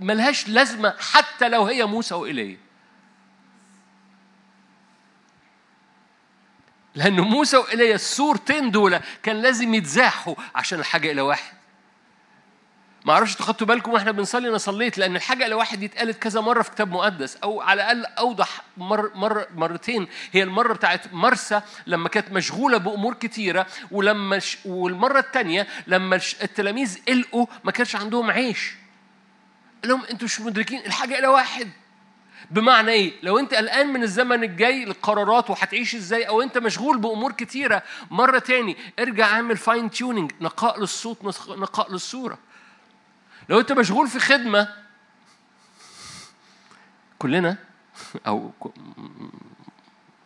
ملهاش لازمة حتى لو هي موسى وإيليا. لأن موسى وإيليا الصورتين دول كان لازم يتزاحوا عشان الحاجة إلى واحد. ما أعرفش خدتوا بالكم وإحنا بنصلي أنا صليت لأن الحاجة إلى واحد دي اتقالت كذا مرة في كتاب مقدس أو على الأقل أوضح مر مر مرتين هي المرة بتاعت مرسى لما كانت مشغولة بأمور كتيرة ولما. والمرة الثانية لما التلاميذ قلقوا ما كانش عندهم عيش قال لهم أنتوا مش مدركين الحاجة إلى واحد بمعنى إيه؟ لو أنت قلقان من الزمن الجاي للقرارات وهتعيش إزاي؟ أو أنت مشغول بأمور كتيرة. مرة تاني ارجع اعمل fine tuning نقاء للصوت نقاء للصورة. لو أنت مشغول في خدمة كلنا أو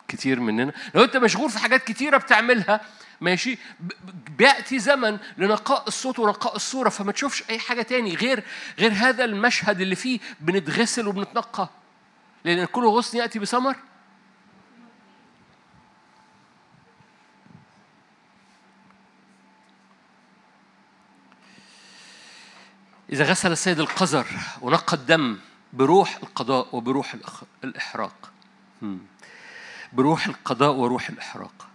كتير مننا لو أنت مشغول في حاجات كتيرة بتعملها ماشي؟ بيأتي زمن لنقاء الصوت ونقاء الصورة. فما تشوفش أي حاجة تاني غير غير هذا المشهد اللي فيه بنتغسل وبنتنقى. لأن كل غصن يأتي بثمر إذا غسل السيد القذر ونقى الدم بروح القضاء وبروح الإحراق. بروح القضاء وروح الإحراق.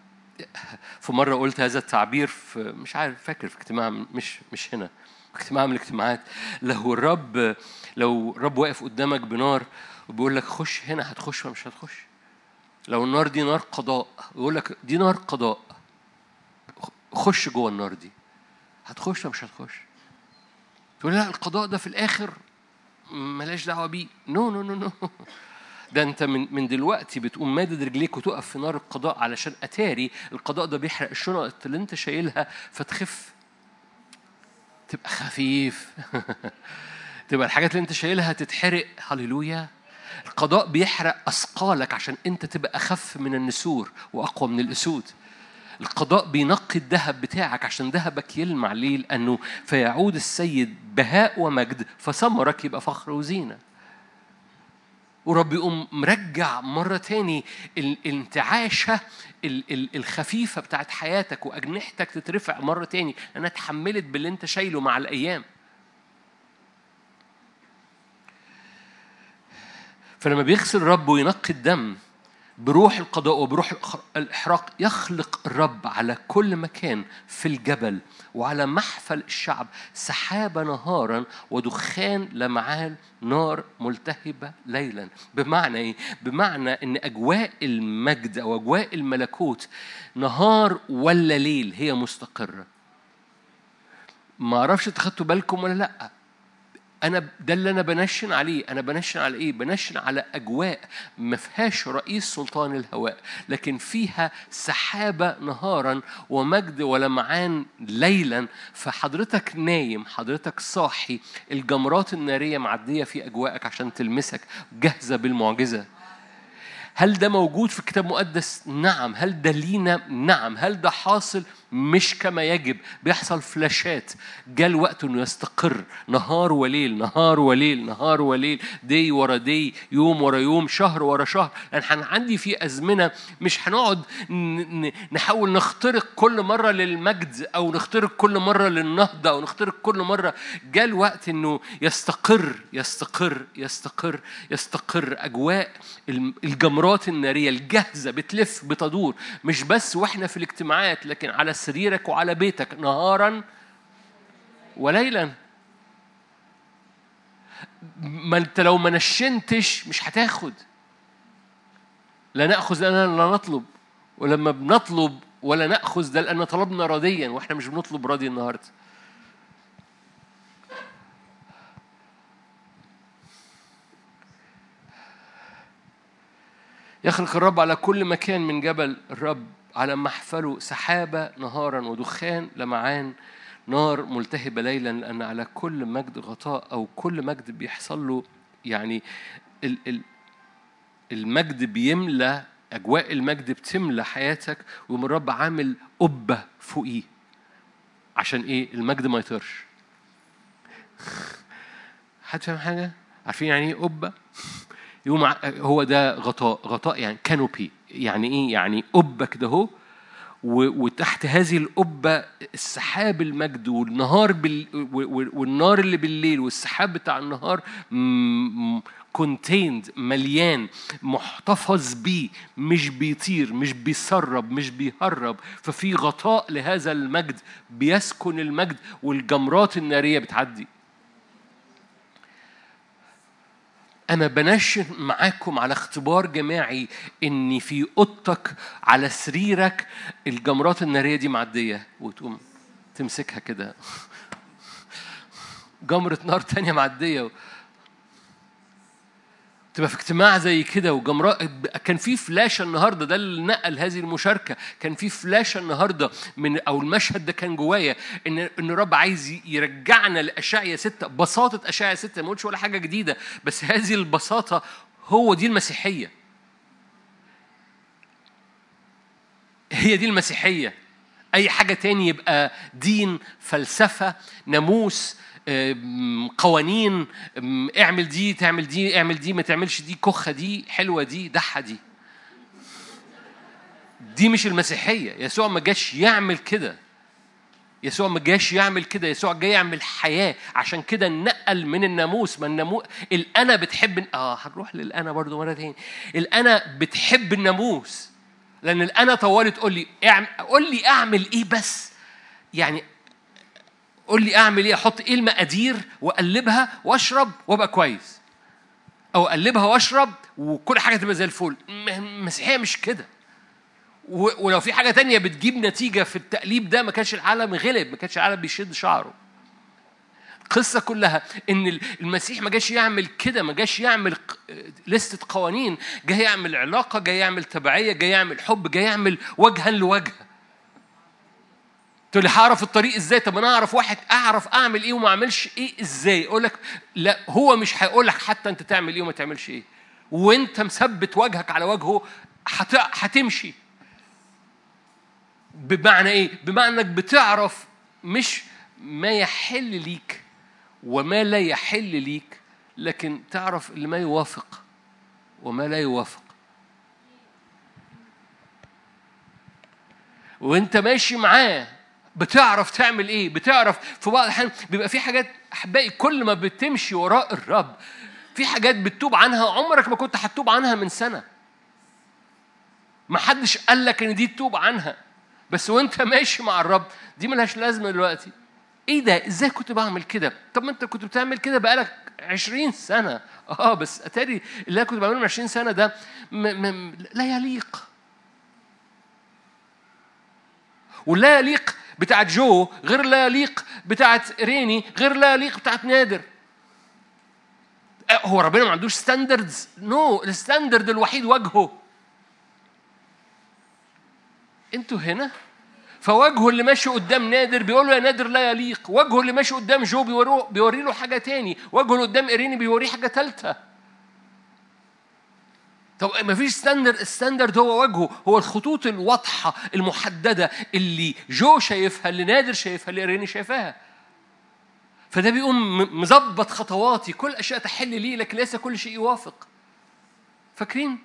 في مرة قلت هذا التعبير في مش عارف فاكر في اجتماع مش مش هنا. اجتماع من الاجتماعات. لو الرب لو الرب واقف قدامك بنار وبيقول لك خش هنا هتخش ولا مش هتخش؟ لو النار دي نار قضاء. يقول لك دي نار قضاء. خش جوه النار دي. هتخش ولا مش هتخش؟ تقول لا القضاء ده في الآخر ملاش دعوة بيه. no no no no ده أنت من من دلوقتي بتقوم مادد رجليك وتقف في نار القضاء علشان أتاري. القضاء ده بيحرق الشنط اللي أنت شايلها فتخف. تبقى خفيف. تبقى الحاجات اللي أنت شايلها تتحرق. هللويا. القضاء بيحرق أثقالك عشان أنت تبقى أخف من النسور وأقوى من الأسود. القضاء بينقي الذهب بتاعك عشان ذهبك يلمع ليه لأنه فيعود السيد بهاء ومجد فثمرك يبقى فخر وزينة. ورب يقوم مرجع مرة تاني الانتعاشة الخفيفة بتاعت حياتك وأجنحتك تترفع مرة تاني لأنها اتحملت باللي أنت شايله مع الأيام. فلما بيغسل الرب وينقي الدم بروح القضاء وبروح الإحراق يخلق الرب على كل مكان في الجبل وعلى محفل الشعب سحابة نهارا ودخان لمعان نار ملتهبة ليلا. بمعنى إيه؟ بمعنى إن أجواء المجد أو أجواء الملكوت نهار ولا ليل هي مستقرة. ما أعرفش تاخدتوا بالكم ولا لأ. أنا ده اللي أنا بنشن عليه أنا بنشن على إيه بنشن على أجواء ما فيهاش رئيس سلطان الهواء لكن فيها سحابة نهارا ومجد ولمعان ليلا فحضرتك نايم حضرتك صاحي الجمرات النارية معدية في أجواءك عشان تلمسك جاهزة بالمعجزة هل ده موجود في الكتاب المقدس؟ نعم، هل ده لينا؟ نعم، هل ده حاصل؟ مش كما يجب. بيحصل فلاشات. جاء الوقت إنه يستقر. نهار وليل نهار وليل نهار وليل. دي ورا دي يوم ورا يوم شهر ورا شهر. لأن عندي في أزمنة. مش هنقعد نحاول نخترق كل مرة للمجد أو نخترق كل مرة للنهضة أو نخترق كل مرة. جاء الوقت إنه يستقر يستقر يستقر يستقر. أجواء الجمرات النارية الجاهزه بتلف بتدور. مش بس وإحنا في الاجتماعات لكن على سريرك وعلى بيتك نهارا وليلا. ما انت لو ما نشنتش مش هتاخد. لا نأخذ لاننا لا نطلب. ولما بنطلب ولا نأخذ ده لأن طلبنا راضيا وإحنا مش بنطلب راضي النهارده. يخلق الرب على كل مكان من جبل الرب. على محفله سحابة نهارا ودخان لمعان نار ملتهبة ليلا لأن على كل مجد غطاء أو كل مجد بيحصل له يعني المجد بيملى أجواء المجد بتملى حياتك ومن الرب عامل قبة فوقيه عشان إيه المجد ما يطيرش حد فاهم حاجة؟ عارفين يعني إيه قبة؟ يوم هو ده غطاء غطاء يعني كانوبي يعني إيه؟ يعني قبة كده أهو. وتحت هذه القبة السحاب المجد والنهار بال... والنار اللي بالليل والسحاب بتاع النهار كونتيند مليان محتفظ بيه مش بيطير مش بيسرب مش بيهرب. ففي غطاء لهذا المجد بيسكن المجد والجمرات النارية بتعدي. أنا بنشر معاكم على اختبار جماعي إن في أوضتك على سريرك الجمرات النارية دي معدية. وتقوم تمسكها كده. جمرة نار تانية معدية. تبقى في اجتماع زي كده وجمراء كان في فلاشه النهارده ده اللي نقل هذه المشاركة. كان في فلاشه النهارده من أو المشهد ده كان جوايا إن إن الرب عايز يرجعنا لأشعيا ستة. بساطه أشعيا ستة ما ولا حاجة جديدة بس هذه البساطة هو دي المسيحية. هي دي المسيحية. أي حاجة تاني يبقى دين فلسفة ناموس قوانين اعمل دي تعمل دي اعمل دي ما تعملش دي كخه دي حلوة دي دحة دي. دي مش المسيحية. يسوع ما جاش يعمل كده. يسوع ما جاش يعمل كده. يسوع جاي يعمل حياة. عشان كده نقل من الناموس. ما الناموس الأنا بتحب آه هنروح للأنا برضو مرة تاني الأنا بتحب الناموس. لأن الأنا طوالي تقول لي اعمل قول لي اعمل إيه بس؟ يعني قول لي أعمل إيه؟ أحط إيه المقادير وأقلبها وأشرب وأبقى كويس. أو أقلبها وأشرب وكل حاجة تبقى زي الفل. المسيحية مش كده. ولو في حاجة تانية بتجيب نتيجة في التقليب ده ما كانش العالم غلب ما كانش العالم بيشد شعره. القصة كلها إن المسيح ما جاش يعمل كده ما جاش يعمل لستة قوانين جاي يعمل علاقة جاي يعمل تبعية جاي يعمل حب جاي يعمل وجها لوجه. تقول لي هعرف الطريق إزاي؟ طب أنا أعرف واحد أعرف أعمل إيه وما أعملش إيه إزاي؟ أقول لك لا هو مش هيقول لك حتى أنت تعمل إيه وما تعملش إيه وأنت مثبت وجهك على وجهه هت... هتمشي. بمعنى إيه؟ بمعنى إنك بتعرف مش ما يحل ليك وما لا يحل ليك لكن تعرف اللي ما يوافق وما لا يوافق. وأنت ماشي معاه بتعرف تعمل إيه بتعرف في بعض الأحيان بيبقى في حاجات احبائي كل ما بتمشي وراء الرب في حاجات بتتوب عنها عمرك ما كنت هتتوب عنها من سنة. ما حدش قال لك إن دي تتوب عنها. بس وأنت ماشي مع الرب دي ملهاش لازمة دلوقتي. إيه ده؟ إزاي كنت بعمل كده؟ طب ما أنت كنت بتعمل كده بقالك 20 سنة. آه بس أتاري اللي أنا كنت بعمله من 20 سنة ده م- م- لا يليق. ولا يليق بتاعت جو غير لا يليق بتاعت ريني غير لا يليق بتاعت نادر. هو ربنا ما عندوش standards no no. ال standard الوحيد وجهه. أنتوا هنا؟ فوجهه اللي ماشي قدام نادر بيقول له يا نادر لا يليق. وجهه اللي ماشي قدام جو بيوريه بيوري له حاجة تاني. وجهه اللي قدام إيريني بيوريه حاجة ثالثه طب ما فيش standard ال standard هو وجهه هو الخطوط الواضحة المحددة اللي جو شايفها اللي نادر شايفها اللي إيريني شايفاها. فده بيقوم مظبط خطواتي كل أشياء تحل لي لكن ليس كل شيء يوافق. فاكرين؟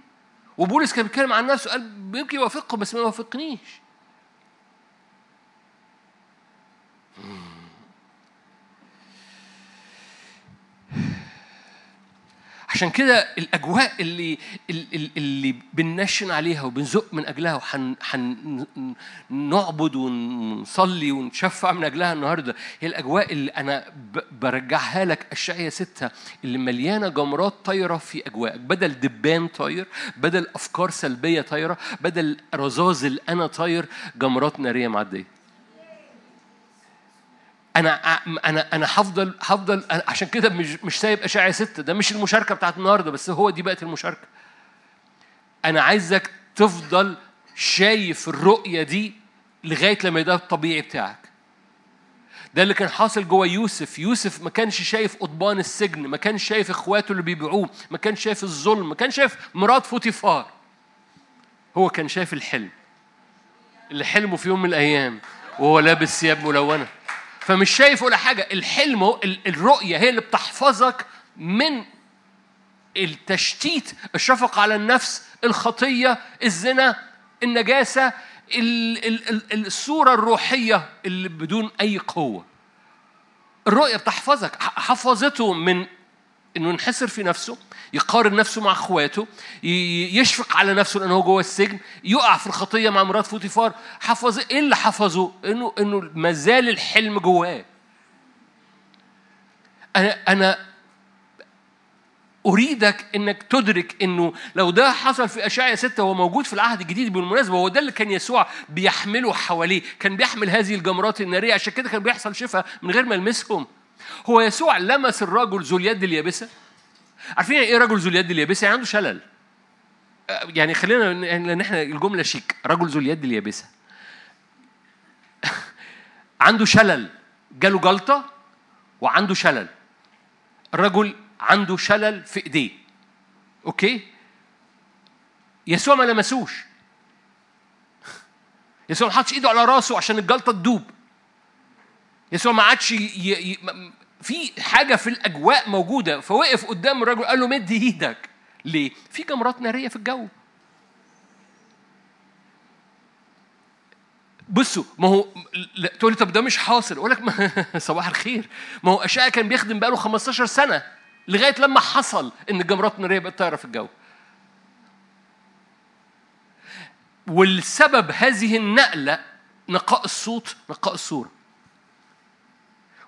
وبولس كان بيتكلم عن نفسه قال يمكن يوافقكم بس ما يوافقنيش. عشان كده الأجواء اللي اللي بننشن عليها وبنزق من أجلها وهنعبد ونصلي ونشفع من أجلها النهارده هي الأجواء اللي أنا برجعها لك اشعيا ستة اللي مليانة جمرات طايرة في أجواءك بدل دبان طاير بدل أفكار سلبية طايرة بدل رذاذ الأنا طاير جمرات نارية معدية. أنا أنا أنا هفضل هفضل عشان كده مش مش سايب أشعة ستة. ده مش المشاركة بتاعت النهارده بس هو دي بقت المشاركة. أنا عايزك تفضل شايف الرؤية دي لغاية لما ده الطبيعي بتاعك. ده اللي كان حاصل جوه يوسف. يوسف ما كانش شايف قضبان السجن ما كانش شايف إخواته اللي بيبيعوه ما كانش شايف الظلم ما كانش شايف مرات فوتيفار. هو كان شايف الحلم. اللي حلمه في يوم من الأيام وهو لابس ثياب ملونة. فمش شايف ولا حاجة. الحلم الرؤية هي اللي بتحفظك من التشتيت الشفقة على النفس الخطية الزنا النجاسة الصورة الروحية اللي بدون أي قوة. الرؤية بتحفظك. حفظته من إنه ينحسر في نفسه. يقارن نفسه مع اخواته يشفق على نفسه لأنه هو جوه السجن يقع في الخطية مع مرات فوتيفار حفظ إيه اللي حفظه؟ إنه إنه ما زال الحلم جواه. أنا أنا أريدك إنك تدرك إنه لو ده حصل في اشعيا ستة هو موجود في العهد الجديد بالمناسبة هو ده اللي كان يسوع بيحمله حواليه كان بيحمل هذه الجمرات النارية عشان كده كان بيحصل شفاء من غير ما يلمسهم. هو يسوع لمس الرجل ذو اليد اليابسة؟ عارفين يعني إيه رجل ذو اليد اليابسة؟ يعني عنده شلل. يعني خلينا لأن إحنا الجملة شيك. رجل ذو اليد اليابسة. عنده شلل. جاله جلطة وعنده شلل. الرجل عنده شلل في إيديه. أوكي؟ يسوع ما لمسوش. يسوع ما حطش إيده على راسه عشان الجلطة تدوب. يسوع ما عادش ي... ي... في حاجة في الأجواء موجودة فوقف قدام الرجل قال له مد إيدك. ليه؟ في جمرات نارية في الجو. بصوا ما هو تقول لي طب ده مش حاصل. أقول لك صباح الخير. ما هو اشعيا كان بيخدم بقاله 15 سنة لغاية لما حصل إن الجمرات النارية بقت طايرة في الجو. والسبب هذه النقلة نقاء الصوت نقاء الصورة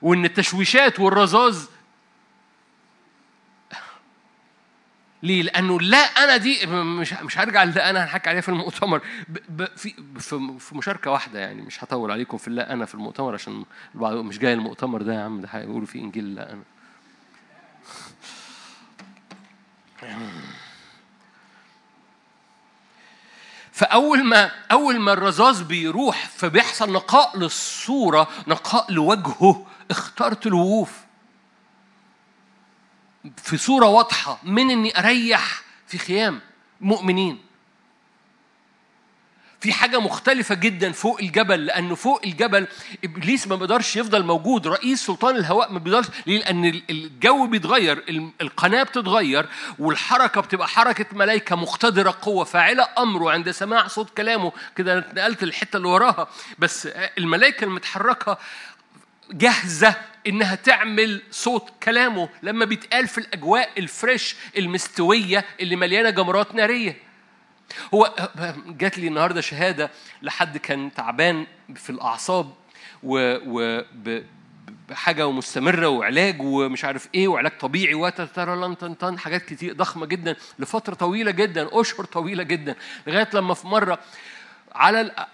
وإن التشويشات والرذاذ ليه؟ لأنه لا أنا دي مش مش هرجع لده أنا هنحكي عليها في المؤتمر. في في مشاركة واحدة يعني مش هطول عليكم في لا أنا في المؤتمر عشان مش جاي المؤتمر ده يا عم ده هيقولوا فيه إنجيل لا أنا. فأول ما أول ما الرذاذ بيروح فبيحصل نقاء للصورة نقاء لوجهه. اخترت الوقوف في صورة واضحة من إني أريح في خيام مؤمنين. في حاجة مختلفة جدا فوق الجبل لأنه فوق الجبل إبليس ما بيقدرش يفضل موجود رئيس سلطان الهواء ما بيقدرش ليه؟ لأن الجو بيتغير القناة بتتغير والحركة بتبقى حركة ملائكة مقتدرة قوة فاعلة أمره عند سماع صوت كلامه. كده نقلت الحتة اللي وراها. بس الملائكة المتحركة جاهزة إنها تعمل صوت كلامه لما بيتقال في الأجواء الفريش المستوية اللي مليانة جمرات نارية. هو جات لي النهاردة شهادة لحد كان تعبان في الأعصاب و, و بحاجة مستمرة وعلاج ومش عارف إيه وعلاج طبيعي وتترى لن حاجات كتير ضخمة جدا لفترة طويلة جدا أشهر طويلة جدا لغاية لما في مرة على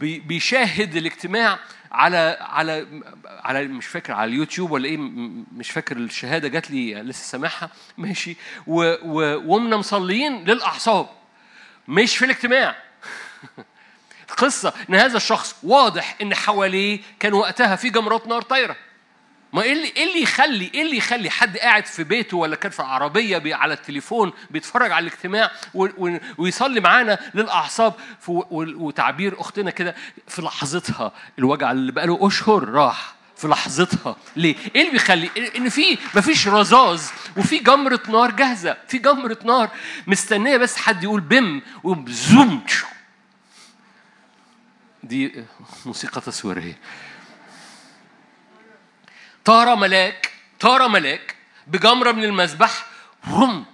بيشاهد الاجتماع على على على مش فاكر على اليوتيوب ولا إيه مش فاكر الشهادة جات لي لسه سامعها. ماشي. وقمنا مصليين للأعصاب. مش في الاجتماع. القصة إن هذا الشخص واضح إن حواليه كان وقتها في جمرات نار طايرة. ما إيه اللي إيه اللي يخلي إيه اللي يخلي حد قاعد في بيته ولا كان في عربية بي على التليفون بيتفرج على الاجتماع ويصلي معانا للأعصاب وتعبير أختنا كده في لحظتها الوجع اللي بقاله أشهر راح في لحظتها. ليه؟ إيه اللي بيخلي إن في مفيش رذاذ وفي جمرة نار جاهزة. في جمرة نار مستنية بس حد يقول بم وزوم دي موسيقى تصويرية. طار ملاك طار ملاك بجمرة من المذبح رم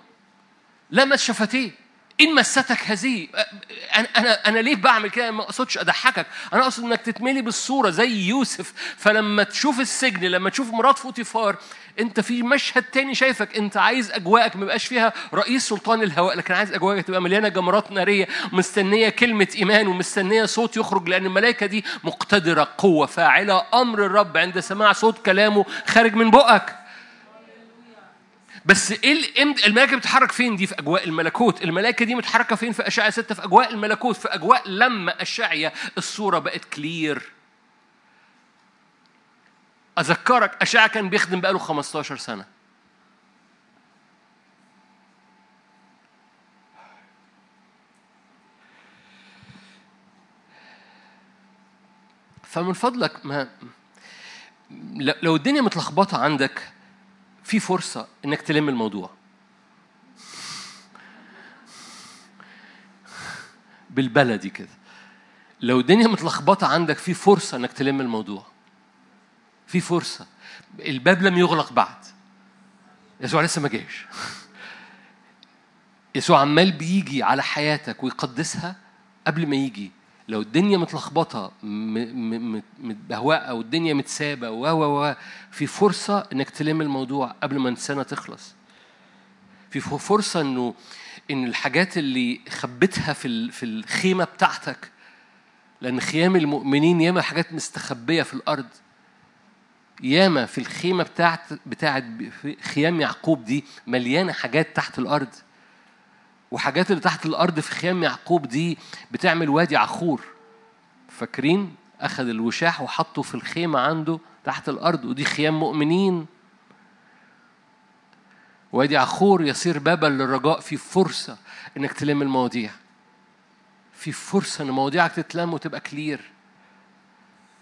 لمس شفتيه. إن مستك هذه أنا أنا ليه بعمل كده؟ ما أقصدش أضحكك، أنا أقصد إنك تتملي بالصورة زي يوسف، فلما تشوف السجن، لما تشوف مرات فوتيفار، أنت في مشهد تاني شايفك أنت عايز أجواءك ما يبقاش فيها رئيس سلطان الهواء، لكن عايز أجواءك تبقى مليانة جمرات نارية، مستنية كلمة إيمان ومستنية صوت يخرج لأن الملائكة دي مقتدرة قوة فاعلة أمر الرب عند سماع صوت كلامه خارج من بقك. بس إيه الملائكة بتتحرك فين دي في أجواء الملكوت؟ الملائكة دي متحركة فين في اشعيا 6 في أجواء الملكوت في أجواء لما اشعيا الصورة بقت كلير أذكرك اشعيا كان بيخدم بقاله 15 سنة. فمن فضلك ما لو الدنيا متلخبطة عندك في فرصة إنك تلم الموضوع. بالبلدي كده. لو الدنيا متلخبطة عندك في فرصة إنك تلم الموضوع. في فرصة. الباب لم يغلق بعد. يسوع لسه ما جاش. يسوع عمال بيجي على حياتك ويقدسها قبل ما يجي. لو الدنيا متلخبطة متبهوأة أو الدنيا متسابة و و في فرصة إنك تلم الموضوع قبل ما السنة تخلص. في فرصة إنه إن الحاجات اللي خبيتها في في الخيمة بتاعتك لأن خيام المؤمنين ياما حاجات مستخبية في الأرض. ياما في الخيمة بتاعت بتاعت خيام يعقوب دي مليانة حاجات تحت الأرض. وحاجات اللي تحت الأرض في خيام يعقوب دي بتعمل وادي عخور. فاكرين؟ أخذ الوشاح وحطه في الخيمة عنده تحت الأرض ودي خيام مؤمنين. وادي عخور يصير بابا للرجاء في فرصة إنك تلم المواضيع. في فرصة إن مواضيعك تتلم وتبقى كلير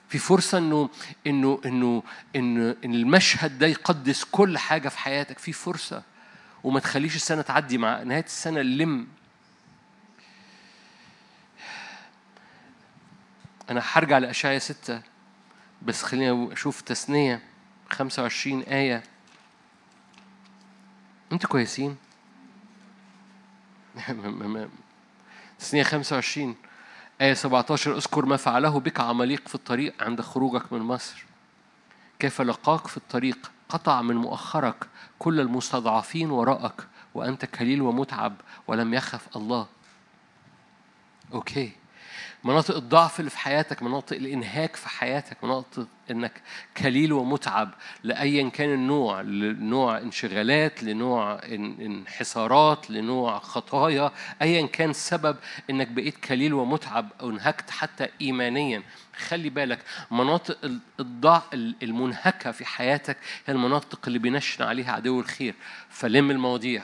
في فرصة إنه إنه إنه إن إن المشهد ده يقدس كل حاجة في حياتك. في فرصة. وما تخليش السنة تعدي مع نهاية السنة لم. أنا هرجع لأشعيا ستة بس خليني أشوف تثنية 25 آية. أنتوا كويسين؟ تثنية 25 آية 17 اذكر ما فعله بك عماليق في الطريق عند خروجك من مصر. كيف لقاك في الطريق؟ قطع من مؤخرك كل المستضعفين وراءك وأنت كليل ومتعب ولم يخف الله. أوكي. مناطق الضعف اللي في حياتك مناطق الإنهاك في حياتك مناطق إنك كليل ومتعب لايا كان النوع لنوع انشغالات لنوع انحسارات لنوع خطايا ايا كان السبب إنك بقيت كليل ومتعب أو انهكت حتى ايمانيا. خلي بالك مناطق الضعف المنهكة في حياتك هي المناطق اللي بينشن عليها عدو الخير. فلم المواضيع.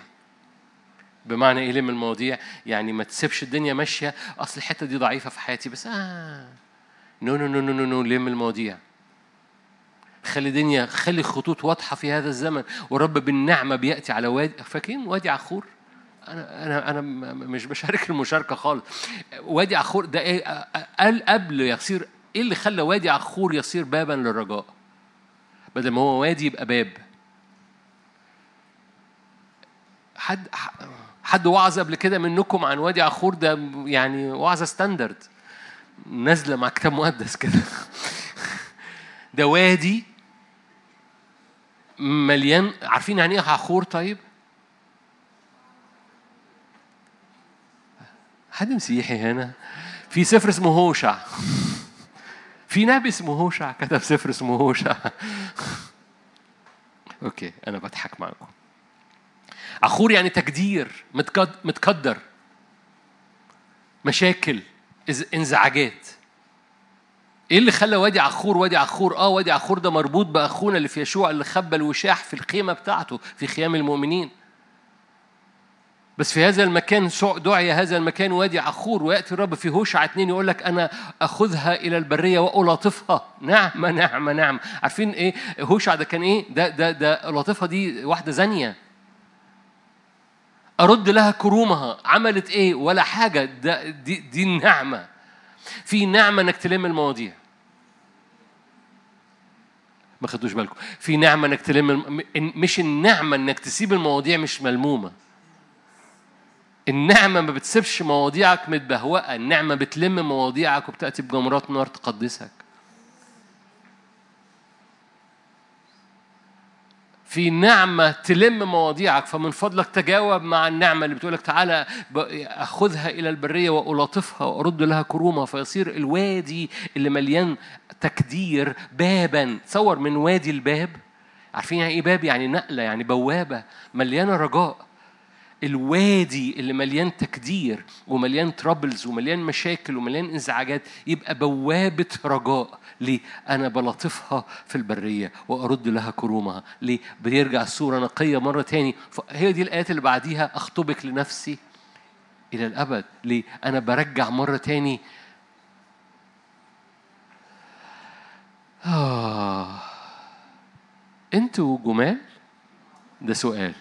بمعنى إيه لم المواضيع؟ يعني ما تسيبش الدنيا ماشية. أصل الحتة دي ضعيفة في حياتي بس آه. no no no no no, no لم المواضيع. خلي الدنيا خلي خطوط واضحة في هذا الزمن ورب بالنعمة بيأتي على وادي فاكرين وادي عخور؟ أنا أنا أنا مش بشارك المشاركة خالص. وادي عخور ده إيه؟ قال قبل يصير إيه اللي خلى وادي عخور يصير بابا للرجاء؟ بدل ما هو وادي يبقى باب. حد حد وعظ قبل كده منكم عن وادي عخور؟ ده يعني وعظة standard نازلة مع كتاب مقدس كده. ده وادي مليان. عارفين يعني إيه عخور طيب؟ حد مسيحي هنا؟ في سفر اسمه هوشع. في نبي اسمه هوشع كتب سفر اسمه هوشع. okay أنا بضحك معاكم عخور يعني تجدير متقدر. مشاكل إنزعاجات. إيه اللي خلى وادي عخور وادي عخور؟ آه وادي عخور ده مربوط بأخونا اللي في يشوع اللي خبى الوشاح في الخيمة بتاعته في خيام المؤمنين. بس في هذا المكان دعي هذا المكان وادي عخور. ويأتي الرب في هوشع اتنين يقول لك أنا أخذها إلى البرية والطفها نعمة نعمة نعمة. عارفين إيه؟ هوشع ده كان إيه؟ ده ده ده لطفها دي واحدة زانية. أرد لها كرومها. عملت إيه؟ ولا حاجة. ده دي دي النعمة. في نعمة إنك تلم المواضيع. ما خدوش بالكم. في نعمة إنك تلم مش النعمة إنك تسيب المواضيع مش ملمومة. النعمة ما بتسيبش مواضيعك متبهوأة. النعمة بتلم مواضيعك وبتأتي بجمرات نار تقدسك. في نعمة تلم مواضيعك فمن فضلك تجاوب مع النعمة اللي بتقولك تعالى أخذها إلى البرية وألاطفها وأرد لها كرومها فيصير الوادي اللي مليان تكدير بابا. تصور من وادي الباب عارفين يعني إيه باب؟ يعني نقلة يعني بوابة مليانة رجاء. الوادي اللي مليان تكدير ومليان ترابلز ومليان مشاكل ومليان انزعاجات يبقى بوابة رجاء. ليه؟ أنا بلطفها في البرية وأرد لها كرومها ليه؟ بيرجع الصورة نقية مرة تاني هي دي الآيات اللي بعديها أخطبك لنفسي إلى الأبد ليه؟ أنا برجع مرة تاني آه أنتوا جمال؟ ده سؤال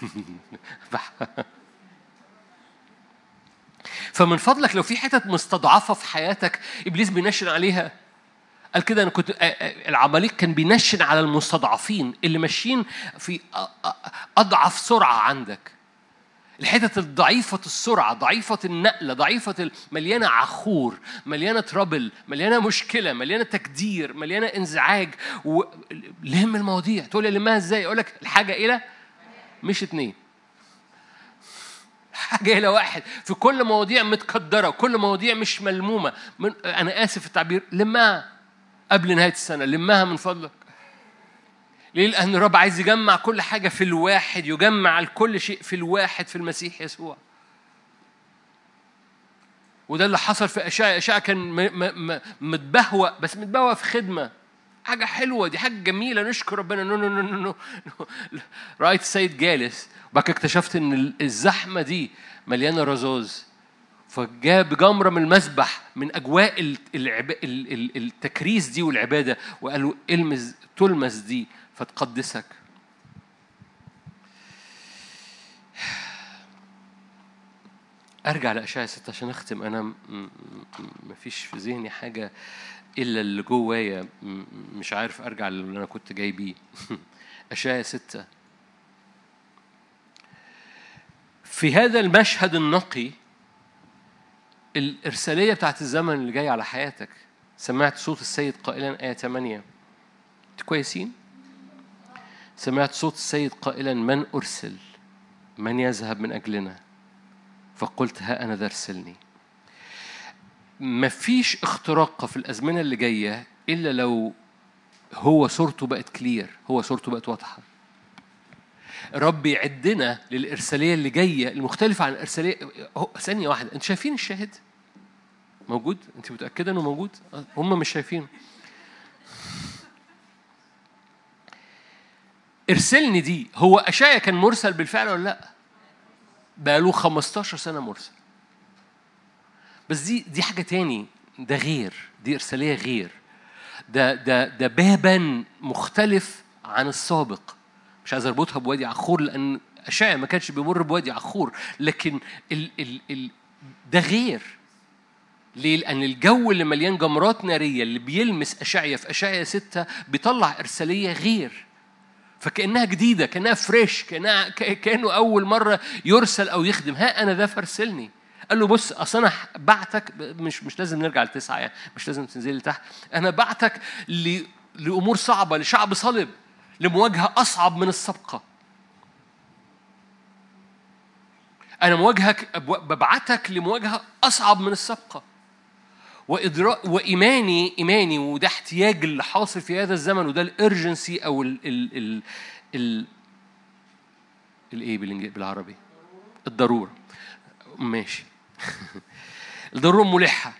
فمن فضلك لو في حتت مستضعفة في حياتك إبليس بينشن عليها. قال كده أنا كنت العماليق كان بينشن على المستضعفين اللي ماشيين في أضعف سرعة عندك. الحتت الضعيفة السرعة ضعيفة النقلة ضعيفة مليانة عخور مليانة ترابل مليانة مشكلة مليانة تكدير مليانة انزعاج و... لم المواضيع. تقول لي لمها إزاي؟ أقول لك الحاجة إلى مش اتنين. حاجة إلى واحد في كل مواضيع متقدرة كل مواضيع مش ملمومة. من أنا آسف في التعبير. لمها قبل نهاية السنة لمها من فضلك. ليه؟ لأن الرب عايز يجمع كل حاجة في الواحد يجمع الكل شيء في الواحد في المسيح يسوع. وده اللي حصل في أشعيا أشعيا كان متبهوأ بس متبهوأ في خدمة. حاجة حلوة دي حاجة جميلة نشكر ربنا. no no no no, no. رأيت السيد جالس. وبعد كده اكتشفت إن الزحمة دي مليانة رذاذ. فجاب جمرة من المذبح من أجواء التكريس دي والعبادة وقال له المس تلمس دي فتقدسك. أرجع لاشعيا 6 عشان أختم. أنا مفيش في ذهني حاجة إلا اللي جوايا مش عارف أرجع للي أنا كنت جاي بيه. اشعيا 6 في هذا المشهد النقي الإرسالية بتاعت الزمن اللي جاي على حياتك سمعت صوت السيد قائلا آية 8 كويسين؟ سمعت صوت السيد قائلا من أرسل؟ من يذهب من أجلنا؟ فقلت ها أنا ذا أرسلني. مفيش اختراق في الأزمنة اللي جاية إلا لو هو صورته بقت كلير هو صورته بقت واضحة رب يعدنا للإرسالية اللي جاية المختلفة عن الإرسالية ثانية واحدة أنت شايفين الشاهد؟ موجود؟ أنت متأكدة إنه موجود؟ هم مش شايفينه إرسلني دي هو أشعيا كان مرسل بالفعل ولا لأ؟ بقاله 15 سنة مرسل بس دي دي حاجة تاني. ده غير دي إرسالية غير. ده ده ده بابا مختلف عن السابق. مش عايز أربطها بوادي عخور لأن اشعيا ما كانش بيمر بوادي عخور. لكن ال ال ال ده غير. ليه؟ لأن الجو اللي مليان جمرات نارية اللي بيلمس أشعيا في أشعيا ستة بيطلع إرسالية غير. فكأنها جديدة كأنها فريش كأنها كأنه أول مرة يرسل أو يخدم. ها أنا ذا فارسلني. قال له بص أصل أنا بعتك مش مش لازم نرجع لتسعة يعني مش لازم تنزل لتحت. أنا بعتك لأمور صعبة لشعب صلب لمواجهة أصعب من السابقه أنا مواجهك ببعتك لمواجهة أصعب من السابقه وإدراك وإيماني إيماني وده احتياج اللي حاصل في هذا الزمن وده الإرجنسي أو ال ال ال ال الإيه بالعربي؟ الضرورة. ماشي. الضرورة ملحة.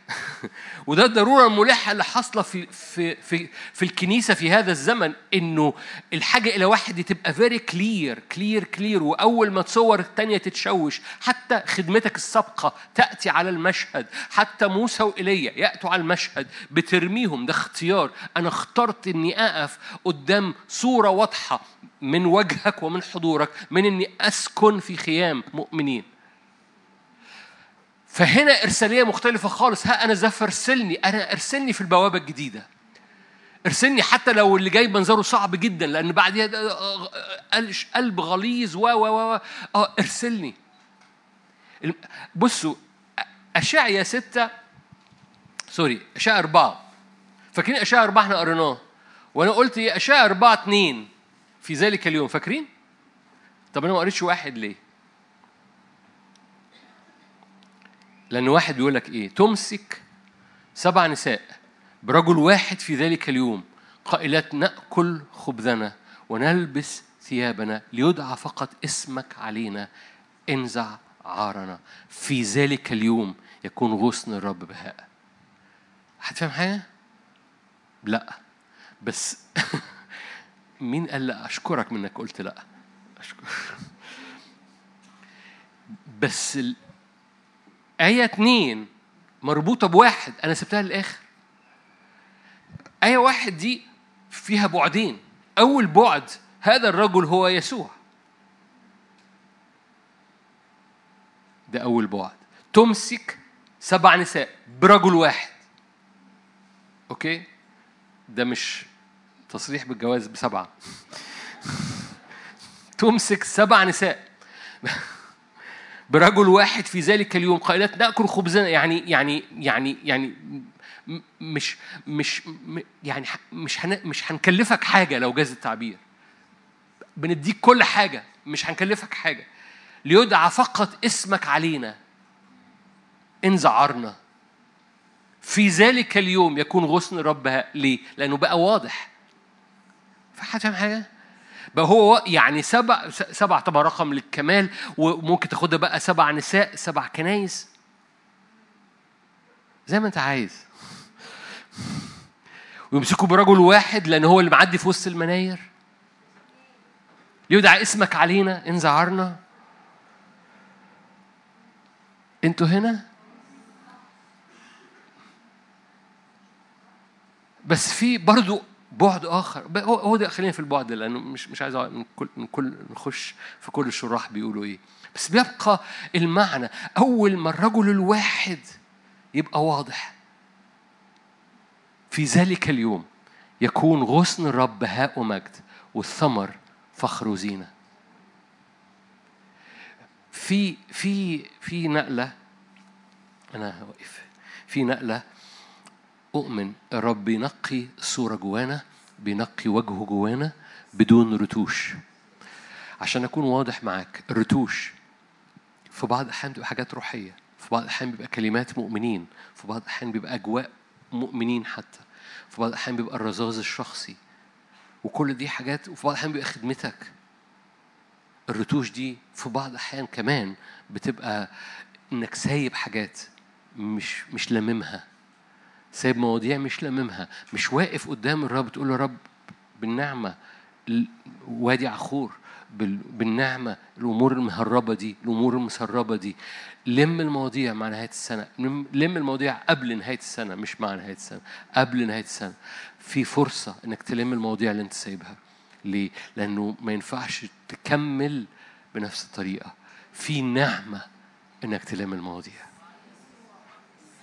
وده الضروره الملحه اللي حاصلة في في في في الكنيسة في هذا الزمن إنه الحاجة إلى واحد تبقى very clear clear clear وأول ما تصور الثانية تتشوش. حتى خدمتك السابقة تأتي على المشهد. حتى موسى وإيليا يأتوا على المشهد بترميهم. ده اختيار. أنا اخترت إني أقف قدام صورة واضحة من وجهك ومن حضورك من إني أسكن في خيام مؤمنين. فهنا إرسالية مختلفة خالص. ها أنا ذا فارسلني أنا إرسلني في البوابة الجديدة. إرسلني حتى لو اللي جاي منظره صعب جدا لأن بعديها قلب غليظ و و و آه إرسلني. بصوا أشعيا ستة سوري أشعيا أربعة. فاكرين أشعيا أربعة إحنا قريناه؟ وأنا قلت إيه؟ أشعيا أربعة اتنين في ذلك اليوم. فاكرين؟ طب أنا ما قريتش واحد ليه؟ لأن واحد بيقول لك إيه؟ تمسك سبع نساء برجل واحد في ذلك اليوم قائلات نأكل خبزنا ونلبس ثيابنا ليدعى فقط اسمك علينا انزع عارنا في ذلك اليوم يكون غصن الرب بهاء هتفهم حاجة؟ لا بس مين قال لا أشكرك منك قلت لا أشكر بس. آية اتنين مربوطة بواحد. أنا سبتها للآخر. آية واحد دي فيها بعدين. أول بعد هذا الرجل هو يسوع. ده أول بعد. تمسك سبع نساء برجل واحد. أوكي؟ ده مش تصريح بالجواز بسبعة. تمسك سبع نساء. برجل واحد في ذلك اليوم قائلات نأكل خبزنا يعني يعني يعني يعني مش مش يعني مش هن مش هنكلفك حاجة لو جاز التعبير. بنديك كل حاجة مش هنكلفك حاجة. ليدعى فقط اسمك علينا. ان زعرنا في ذلك اليوم يكون غصن رب ليه؟ لأنه بقى واضح. فحد فاهم حاجة؟ بقى هو يعني سبع سبع طبعا رقم للكمال وممكن تاخدها بقى سبع نساء سبع كنايس. زي ما انت عايز. ويمسكوا برجل واحد لأن هو اللي معدي في وسط المناير. يدعى اسمك علينا إن زعرنا أنتوا هنا؟ بس في برضو بعد آخر. هو ده خلينا في البعد لأنه مش مش عايز من كل من كل نخش في كل الشراح بيقولوا إيه. بس بيبقى المعنى أول ما الرجل الواحد يبقى واضح. في ذلك اليوم يكون غصن الرب بهاء ومجد والثمر فخر وزينة. في في في نقلة أنا واقف في نقلة أؤمن الرب بينقي الصورة جوانا بينقي وجهه جوانا بدون رتوش. عشان أكون واضح معاك الرتوش في بعض الأحيان بتبقى حاجات روحية في بعض الأحيان بيبقى كلمات مؤمنين في بعض الأحيان بيبقى أجواء مؤمنين حتى في بعض الأحيان بيبقى الرذاذ الشخصي. وكل دي حاجات وفي بعض الأحيان بيبقى خدمتك. الرتوش دي في بعض الأحيان كمان بتبقى إنك سايب حاجات مش مش لاممها. سايب مواضيع مش لاممها. مش واقف قدام الرب تقول له رب بالنعمة ال- وادي عخور بال- بالنعمة الأمور المهربة دي الأمور المسربة دي. لم المواضيع مع نهاية السنة. لم المواضيع قبل نهاية السنة مش مع نهاية السنة. قبل نهاية السنة. في فرصة إنك تلم المواضيع اللي أنت سايبها. ليه؟ لأنه ما ينفعش تكمل بنفس الطريقة. في نعمة إنك تلم المواضيع.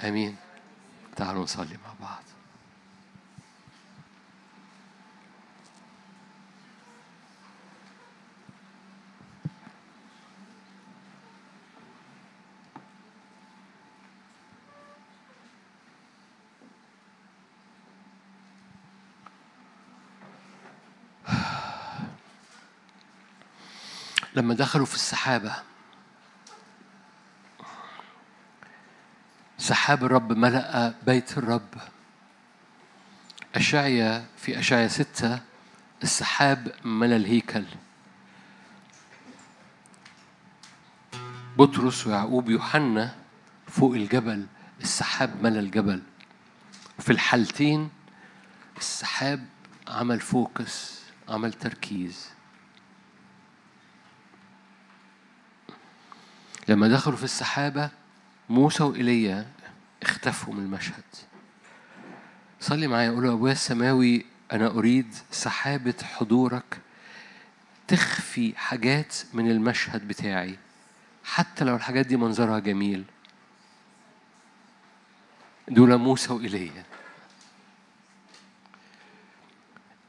آمين. تعالوا نصلي مع بعض. لما دخلوا في السحابة سحاب الرب ملأ بيت الرب. أشعيا في أشعيا ستة السحاب ملأ الهيكل. بطرس ويعقوب يوحنا فوق الجبل السحاب ملأ الجبل. وفي الحالتين السحاب عمل فوكس عمل تركيز. لما دخلوا في السحابة موسى وإيليا اختفوا من المشهد. صلي معايا قول أبويا السماوي أنا أريد سحابة حضورك تخفي حاجات من المشهد بتاعي حتى لو الحاجات دي منظرها جميل. دول موسى وإيليا.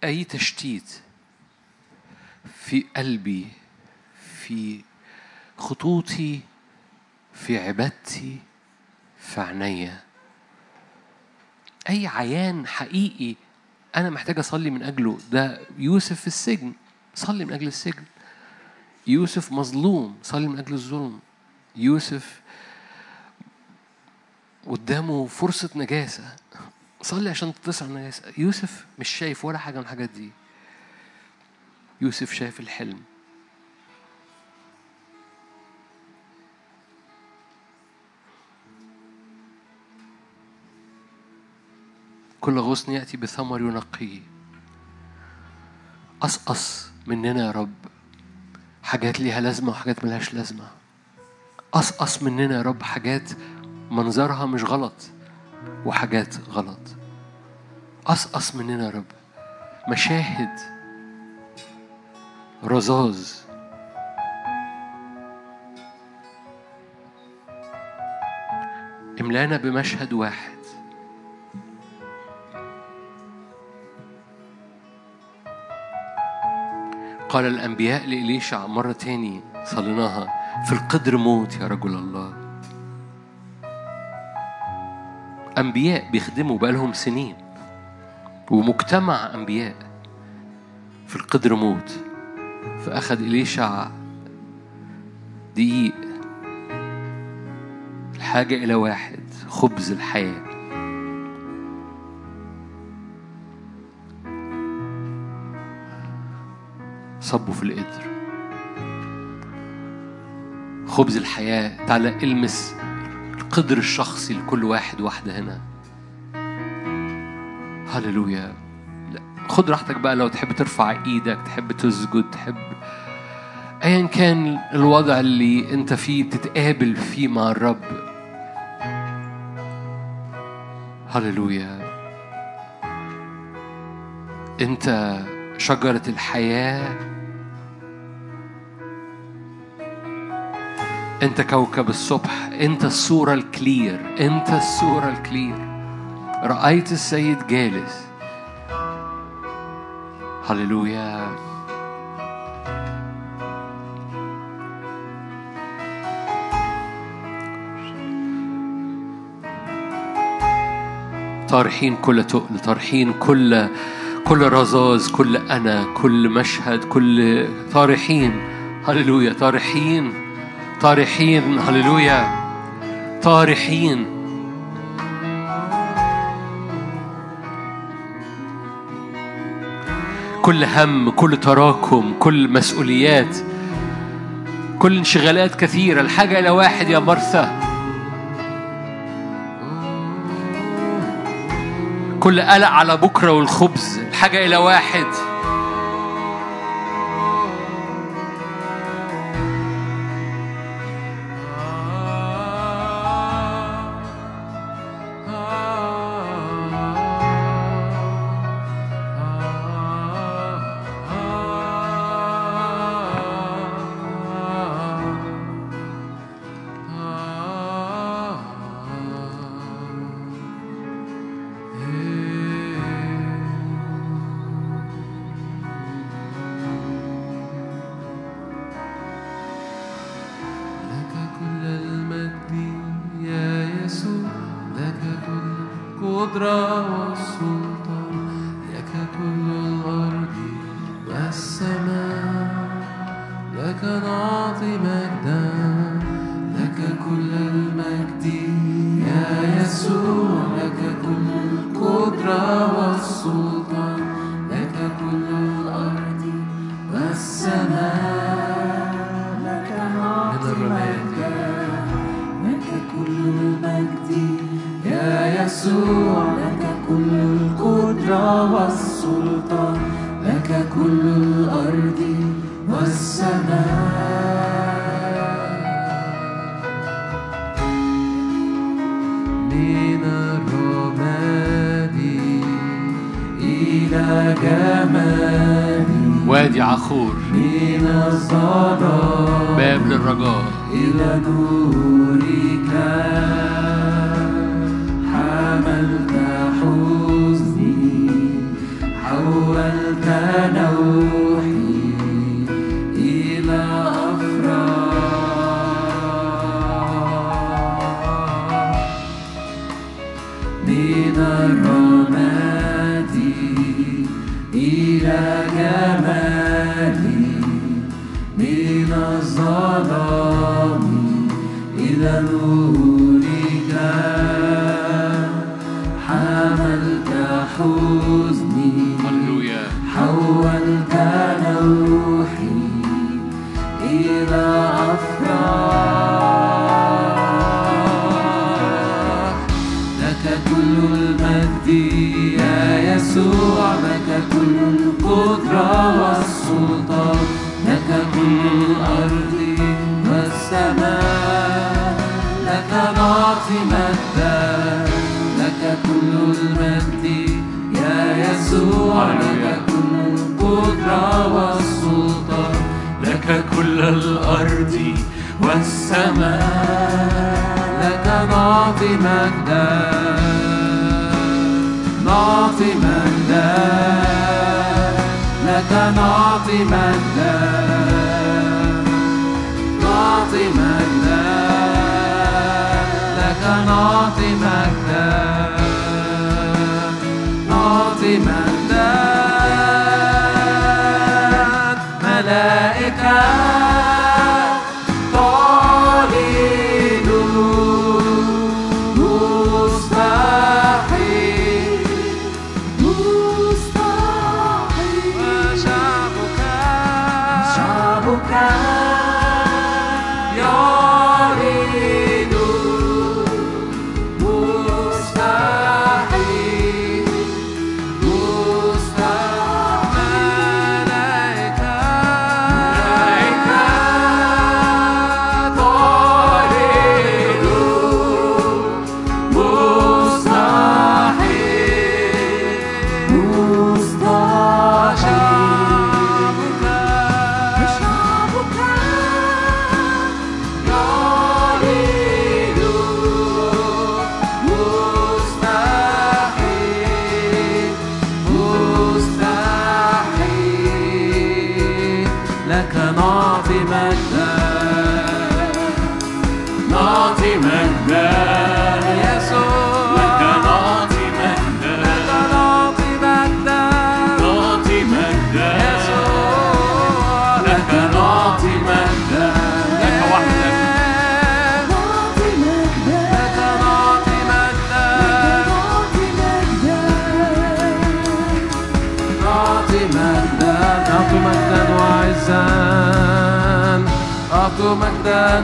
أي تشتيت في قلبي في خطوطي في عبادتي في عينيا. أي عيان حقيقي أنا محتاج أصلي من أجله؟ ده يوسف في السجن. صلي من أجل السجن. يوسف مظلوم صلي من أجل الظلم. يوسف قدامه فرصة نجاسة. صلي عشان تتصل النجاسة. يوسف مش شايف ولا حاجة من الحاجات دي. يوسف شايف الحلم. كل غصن يأتي بثمر ينقيه. قصقص مننا يا رب. حاجات ليها لازمة وحاجات ملهاش لازمة. قصقص مننا يا رب حاجات منظرها مش غلط وحاجات غلط. قصقص مننا يا رب مشاهد رذاذ. املانا بمشهد واحد. قال الأنبياء لإليشع مرة تاني صليناها في القدر موت يا رجل الله. أنبياء بيخدموا بقالهم سنين ومجتمع أنبياء في القدر موت. فأخذ إليشع دقيق الحاجة إلى واحد خبز الحياة. صبوا في القدر خبز الحياة تعالى ألمس القدر الشخصي لكل واحد واحدة هنا. هللويا. خد راحتك بقى لو تحب ترفع إيدك تحب تسجد تحب ايا كان الوضع اللي أنت فيه بتتقابل فيه مع الرب. هللويا. أنت شجرة الحياة انت كوكب الصبح انت الصورة الكلير انت الصورة الكلير. رأيت السيد جالس. هللويا. طارحين كل تقل طارحين كل كل رذاذ كل أنا كل مشهد كل طارحين. هللويا طارحين. طارحين هللويا. طارحين. كل هم كل تراكم كل مسؤوليات كل انشغالات كثيرة. الحاجة إلى واحد يا مرثا. كل قلق على بكرة والخبز. الحاجة إلى واحد.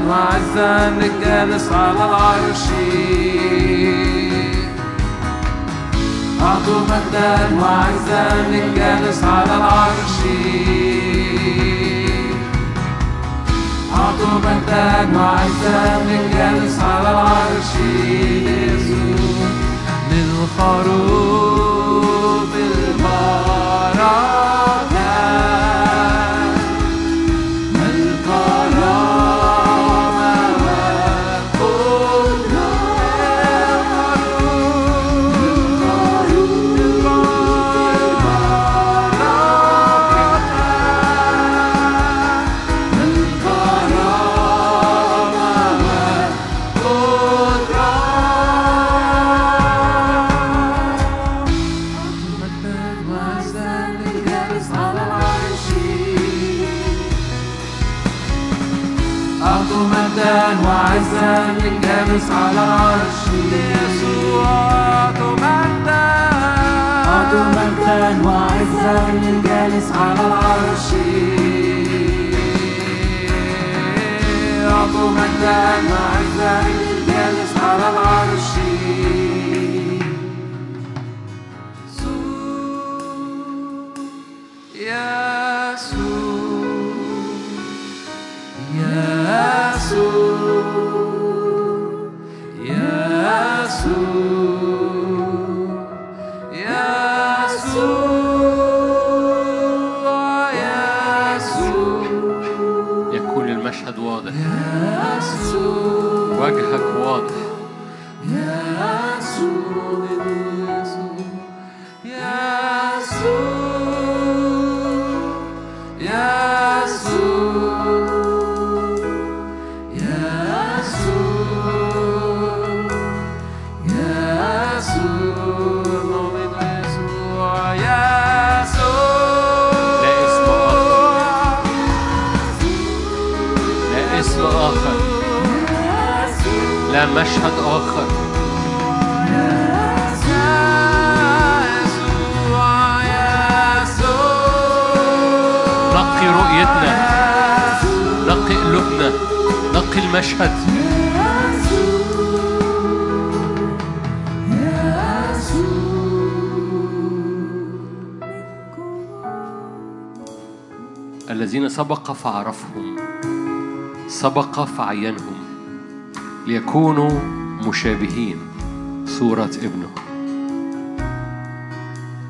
وعزا نتجالس على العرش أعطوا مجدا وعزا نتجالس على العرش أعطوا مجدا وعزا نتجالس على العرش للخروج أنت مشهد آخر. نقي رؤيتنا. نقي قلوبنا. نقي المشهد. الذين سبق فعرفهم سبق فعينهم ليكونوا مشابهين صورة ابنه.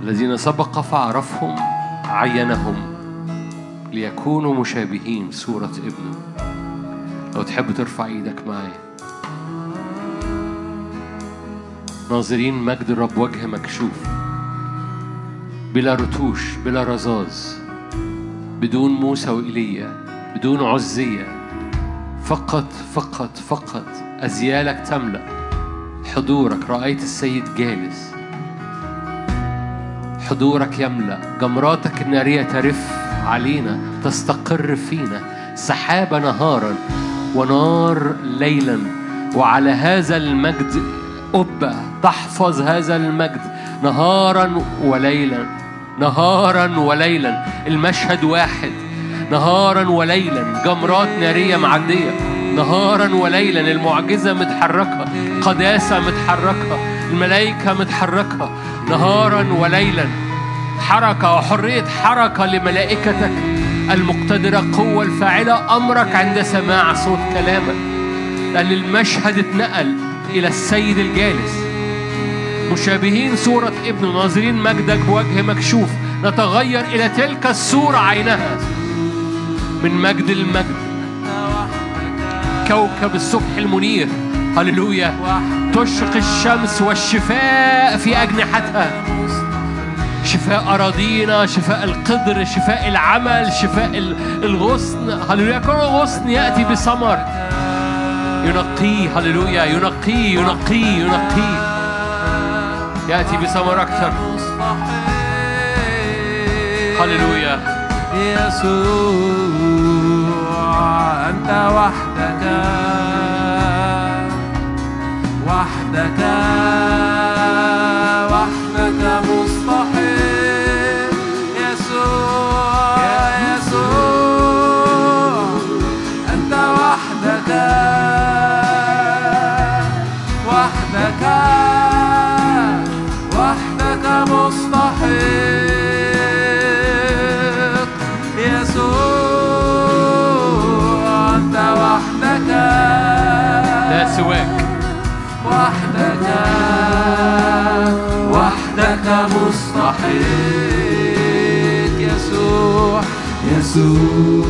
الذين سبق فعرفهم عينهم ليكونوا مشابهين صورة ابنه. لو تحب ترفع إيدك معايا. ناظرين مجد الرب وجه مكشوف. بلا رتوش بلا رذاذ بدون موسى وإيليا بدون عزية. فقط فقط فقط أزيالك تملأ. حضورك رأيت السيد جالس. حضورك يملأ. جمراتك النارية ترف علينا تستقر فينا. سحابة نهارا ونار ليلا. وعلى هذا المجد أبة تحفظ هذا المجد. نهارا وليلا. نهارا وليلا. المشهد واحد. نهارا وليلا جمرات نارية معدية. نهارا وليلا المعجزة متحركة. قداسة متحركة. الملائكة متحركة. نهارا وليلا حركة وحرية حركة لملائكتك. المقتدرة قوة الفاعلة أمرك عند سماع صوت كلامك. لأن المشهد اتنقل إلى السيد الجالس. مشابهين صورة ابن ناظرين مجدك بوجه مكشوف. نتغير إلى تلك الصورة عينها. من مجد المجد. كوكب الصبح المنير. هللويا. تشرق الشمس والشفاء في أجنحتها. شفاء أراضينا شفاء القدر شفاء العمل شفاء ال- الغصن. هللويا. كل غصن يأتي بثمر. ينقيه هللويا. ينقيه ينقيه ينقيه يأتي بثمر أكثر. هللويا. يسوع. أنت وحدك وحدك. يسوع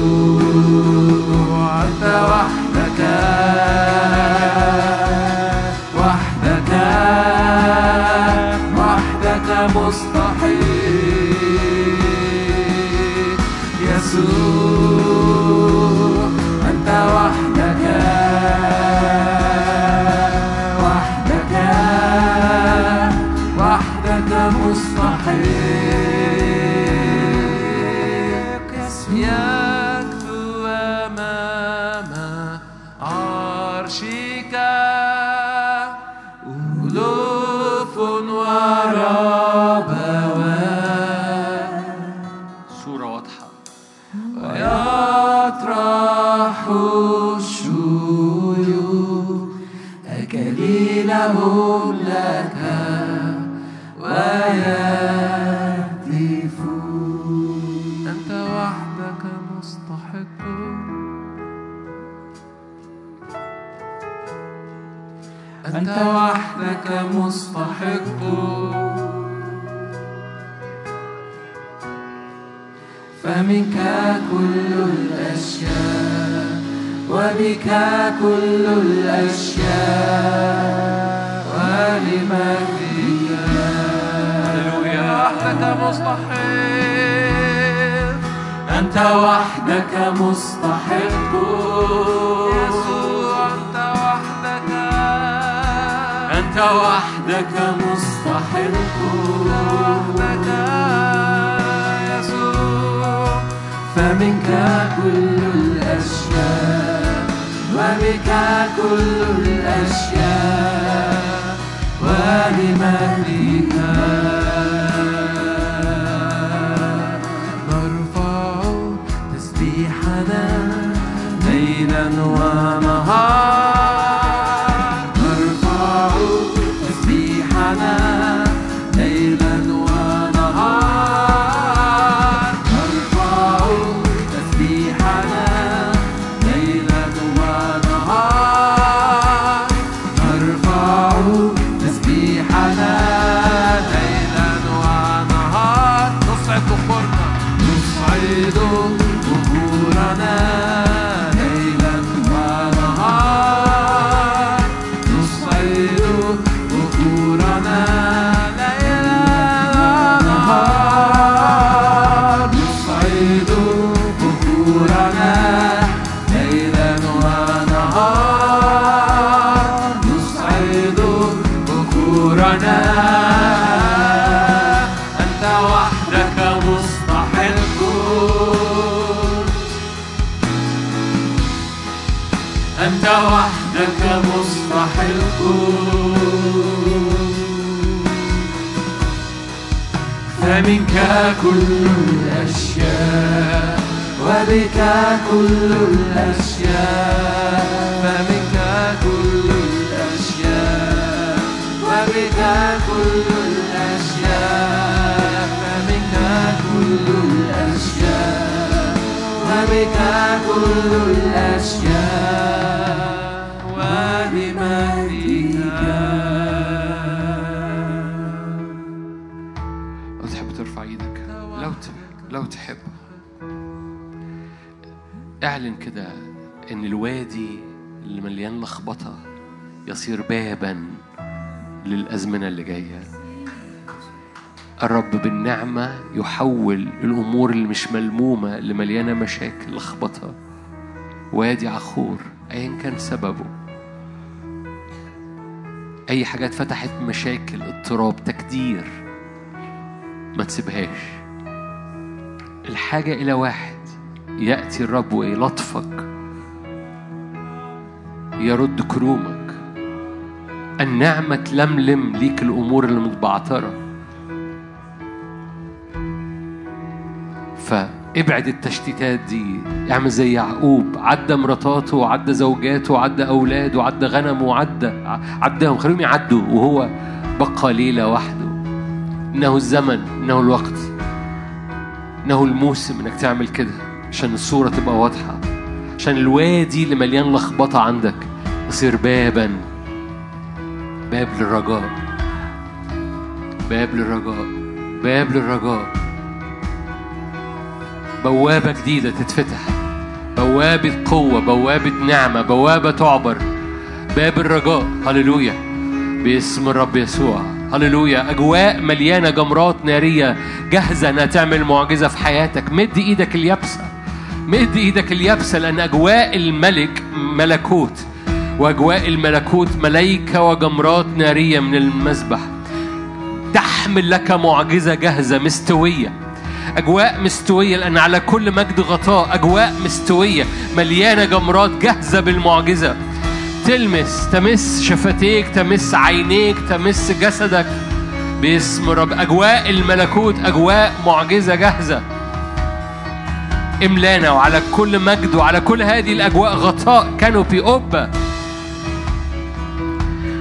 أنت وحدك مستحق. فمنك كل الأشياء وبك كل الأشياء. ولمجدك هللويا. وحدك مستحق. أنت وحدك مستحق. يسوع. أنت وحدك مستحق. وحدك يسوع؟ فمنك كل الأشياء. وبك كل الأشياء. ولمجدك نرفع تسبيحنا ليلا ونهار وبك كل الأشياء. فمنك كل الأشياء. وبك كل الأشياء. فمنك كل الأشياء. وبك كل الأشياء. اعلن كده إن الوادي اللي مليان لخبطة يصير بابا للأزمنة اللي جاية. الرب بالنعمة يحول الأمور اللي مش ملمومة اللي مليانه مشاكل لخبطة. وادي عخور ايا كان سببه. أي حاجات فتحت مشاكل اضطراب تكدير ما تسيبهاش. الحاجة إلى واحد. يأتي الرب ويلطفك يرد كرومك. النعمة تلملم ليك الأمور اللي متبعترة فابعد التشتيتات دي اعمل زي يعقوب عدى مراتاته وعدى زوجاته وعدى أولاده وعدى غنمه وعدى عداهم خليهم يعدوا وهو بقى ليلة وحده. إنه الزمن إنه الوقت إنه الموسم إنك تعمل كده. عشان الصورة تبقى واضحة عشان الوادي اللي مليان لخبطة عندك يصير بابا باب للرجاء باب للرجاء باب للرجاء. بوابة جديدة تتفتح بوابة قوة بوابة نعمة بوابة تعبر. باب الرجاء هللويا. باسم الرب يسوع هللويا. أجواء مليانة جمرات نارية جاهزة إنها تعمل معجزة في حياتك. مد إيدك اليابسة. مد إيدك اليابسة لأن أجواء الملك ملكوت وأجواء الملكوت ملايكة وجمرات نارية من المسبح. تحمل لك معجزة جاهزة مستوية. أجواء مستوية لأن على كل مجد غطاء أجواء مستوية مليانة جمرات جاهزة بالمعجزة. تلمس تمس شفتيك تمس عينيك تمس جسدك باسم رب. أجواء الملكوت أجواء معجزة جاهزة. إملانا وعلى كل مجد وعلى كل هذه الأجواء غطاء كانوبي قبة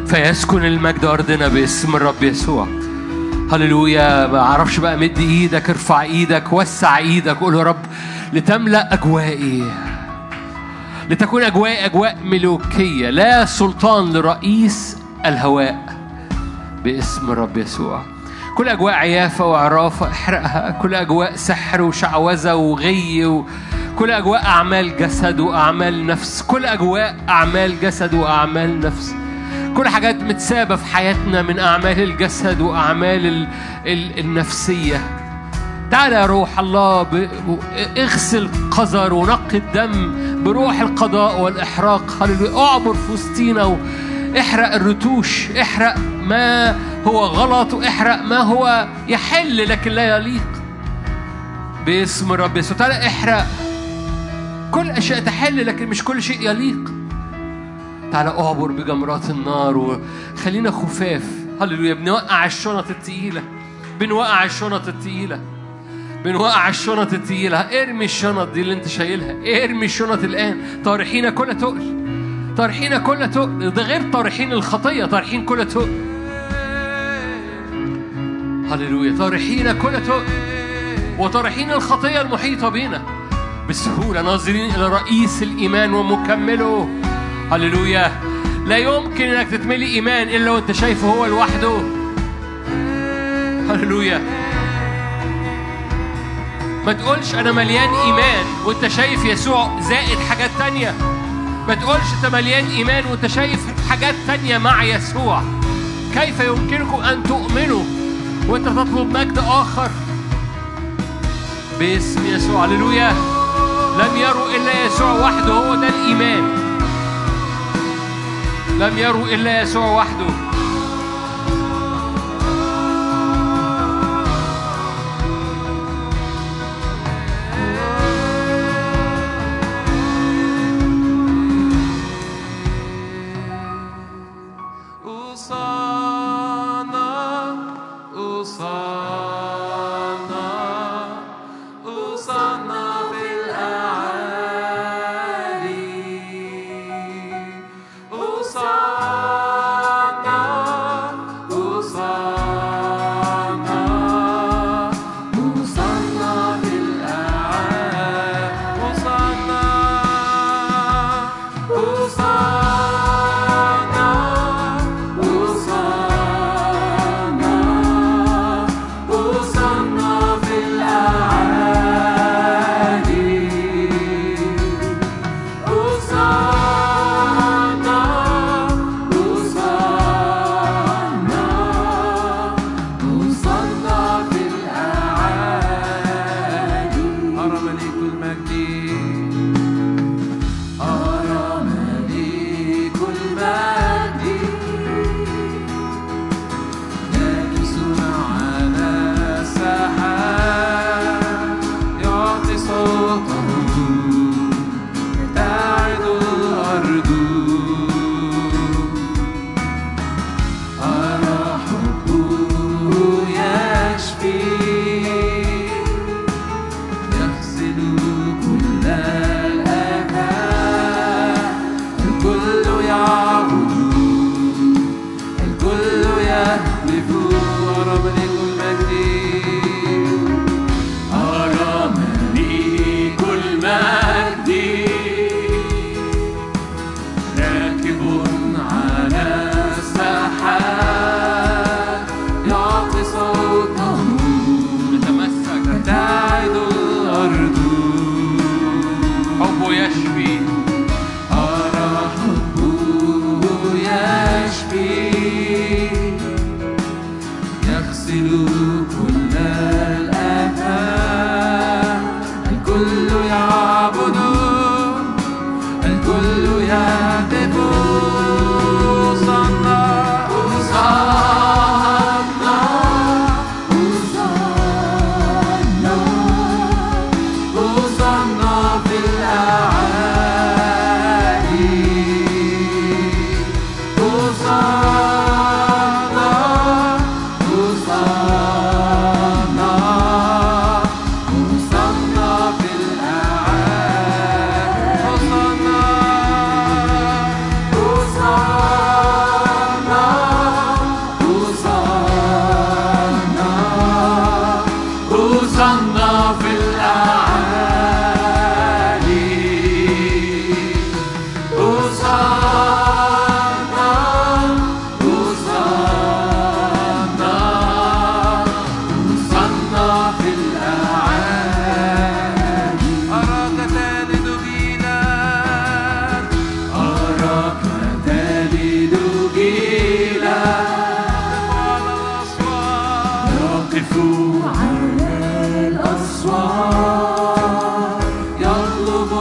فيسكن المجد أرضنا باسم الرب يسوع. هللويا. ما أعرفش بقى مد إيدك ارفع إيدك وسع إيدك. قول يا رب لتملأ أجوائي. لتكون اجوائي أجواء ملوكية. لا سلطان لرئيس الهواء باسم الرب يسوع. كل أجواء عيافه وعرافه إحرقها. كل أجواء سحر وشعوذة وغي و... كل أجواء أعمال جسد وأعمال نفس. كل أجواء أعمال جسد وأعمال نفس. كل حاجات متسابة في حياتنا من أعمال الجسد وأعمال ال... ال... النفسية. تعالى يا روح الله ب... اغسل قذر ونقي الدم بروح القضاء والإحراق. هللويا. اعبر في وسطينا. احرق الرتوش احرق ما هو غلط واحرق ما هو يحل لكن لا يليق باسم الرب يسوع تعالى احرق. كل أشياء تحل لكن مش كل شيء يليق. تعالى اعبر بجمرات النار وخلينا خفاف. هللويا بنوقع الشنط التقيلة بنوقع الشنط التقيلة بنوقع الشنط التقيلة. ارمي الشنط دي اللي انت شايلها ارمي الشنط الآن. طارحين كل تقل. طارحين كل تقل ده غير طارحين الخطية طارحين كل تقل هللويا. طارحين كل تقل وطارحين الخطية المحيطة بنا بسهوله ناظرين إلى رئيس الإيمان ومكمله. هللويا. لا يمكن إنك تتملي إيمان إلا وأنت شايفه هو لوحده. هللويا. ما تقولش أنا مليان إيمان وأنت شايف يسوع زائد حاجات تانية. ما تقولش انت مليان إيمان وانت شايف حاجات تانية مع يسوع. كيف يمكنكم أن تؤمنوا وأنت تطلب مجد آخر؟ باسم يسوع. هللويا. لم يروا إلا يسوع وحده هو ده الإيمان. لم يروا إلا يسوع وحده.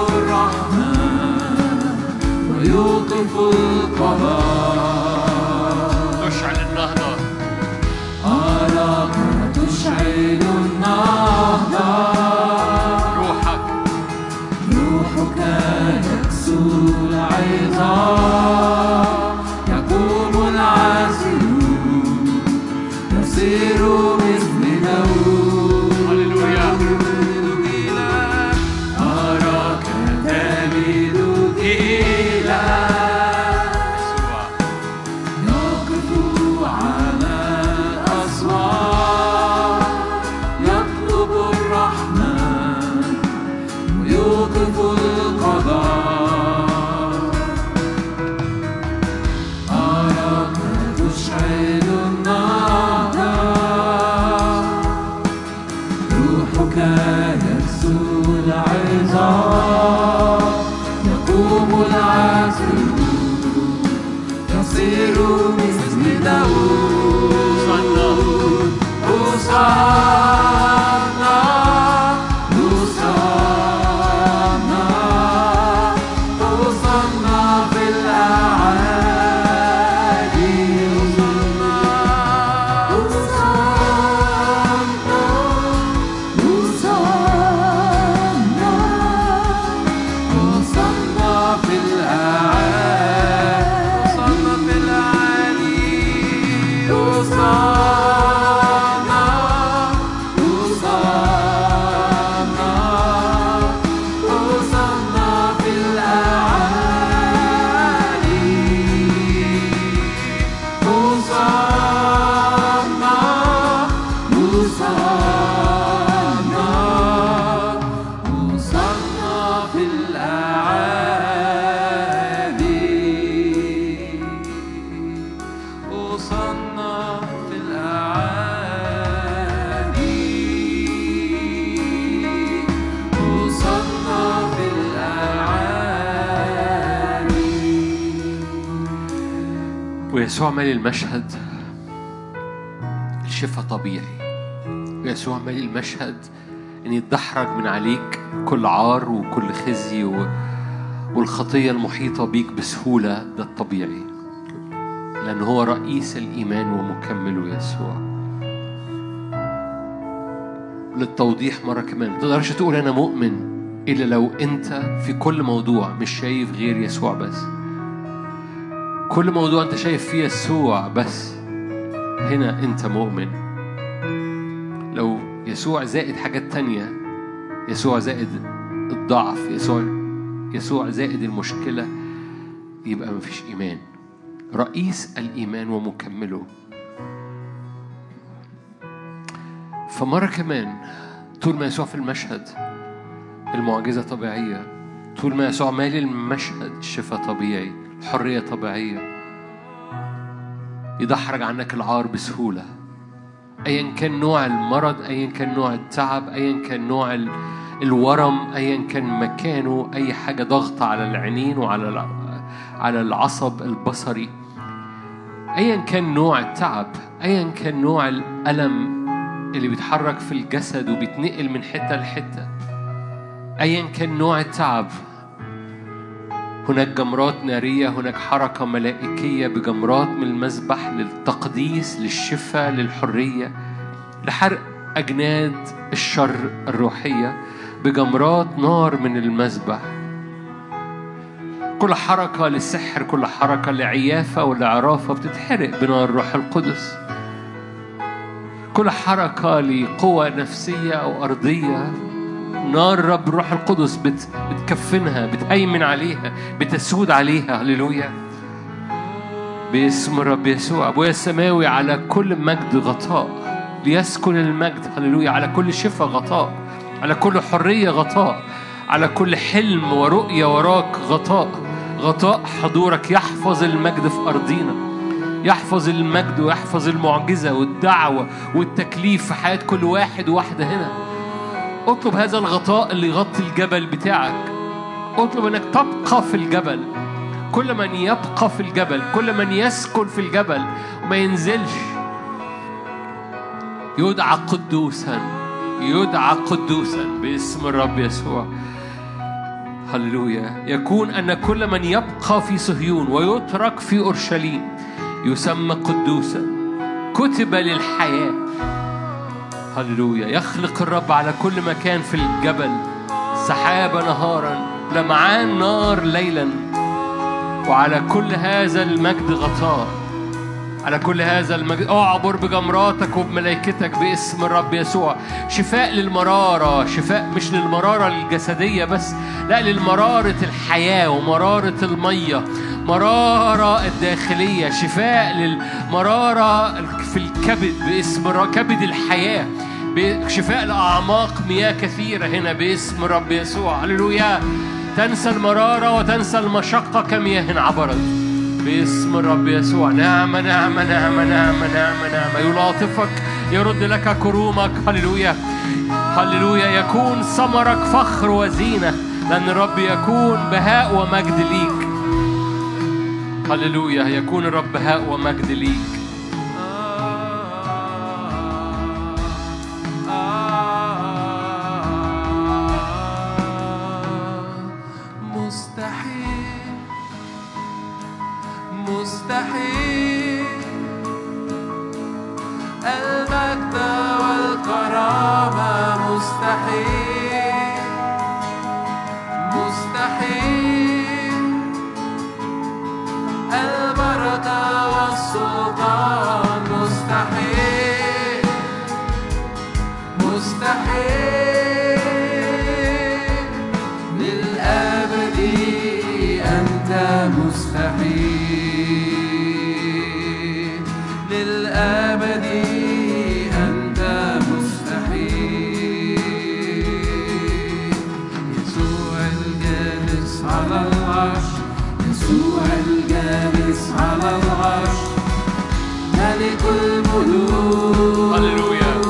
يطلب الرحمة ويوقف القضاء. مالي المشهد؟ الشفاء طبيعي. ويسوع مالي المشهد إن يتدحرج من عليك كل عار وكل خزي و... والخطية المحيطة بيك بسهولة ده الطبيعي. لأن هو رئيس الإيمان ومكمله يسوع. للتوضيح مرة كمان ما تقدرش تقول أنا مؤمن إلا لو أنت في كل موضوع مش شايف غير يسوع بس. كل موضوع أنت شايف فيه يسوع بس هنا أنت مؤمن. لو يسوع زائد حاجات تانية يسوع زائد الضعف يسوع يسوع زائد المشكلة يبقى مفيش إيمان. رئيس الإيمان ومكمله. فمرة كمان طول ما يسوع في المشهد المعجزة طبيعية. طول ما يسوع مالي المشهد الشفاء طبيعي. الحرية طبيعية. يدحرج عنك العار بسهولة. أيا كان نوع المرض أيا كان نوع التعب أيا كان نوع ال- الورم أيا كان مكانه أي حاجة ضغط على العينين وعلى على العصب البصري. أيا كان نوع التعب أيا كان نوع الألم اللي بيتحرك في الجسد وبيتنقل من حتة لحتة. أيا كان نوع التعب هناك جمرات نارية هناك حركة ملائكية بجمرات من المذبح للتقديس للشفاء للحرية لحرق أجناد الشر الروحية بجمرات نار من المذبح كل حركة للسحر كل حركة لعيافة ولعرافة بتتحرق بنار الروح القدس. كل حركة لقوة نفسية أو أرضية نار رب الروح القدس بت بتكفنها بتهيمن عليها بتسود عليها. هللويا. باسم الرب يسوع. أبويا السماوي على كل مجد غطاء. ليسكن المجد. هللويا. على كل شفاء غطاء. على كل حرية غطاء. على كل حلم ورؤية وراك غطاء. غطاء حضورك. يحفظ المجد في أرضنا. يحفظ المجد ويحفظ المعجزة والدعوة والتكليف في حياة كل واحد وواحدة هنا. اطلب هذا الغطاء اللي يغطي الجبل بتاعك. اطلب انك تبقى في الجبل. كل من يبقى في الجبل كل من يسكن في الجبل وما ينزلش. يدعى قدوسا يدعى قدوسا باسم الرب يسوع. هللويا. يكون أن كل من يبقى في صهيون ويترك في أورشليم يسمى قدوسا. كتب للحياة. هللويا. يخلق الرب على كل مكان في الجبل سحابة نهارا لمعان نار ليلا وعلى كل هذا المجد غطاء. على كل هذا المجد أعبر بجمراتك وبملائكتك باسم الرب يسوع. شفاء للمرارة شفاء مش للمرارة الجسدية بس لا للمرارة الحياة ومرارة المية. مرارة الداخلية شفاء للمرارة في الكبد باسم كبد الحياة. شفاء لأعماق مياه كثيرة هنا باسم الرب يسوع. هللويا. تنسى المرارة وتنسى المشقة كمياه عبرت. باسم الرب يسوع. نعمة نعمة نعمة نعمة نعمة نعمة يلاطفك يرد لك كرومك. هللويا. هللويا. يكون ثمرك فخر وزينة لأن الرب يكون بهاء ومجد ليك. هللويا. يكون الرب بهاء ومجد ليك. العرش ملك الملوك هللويا.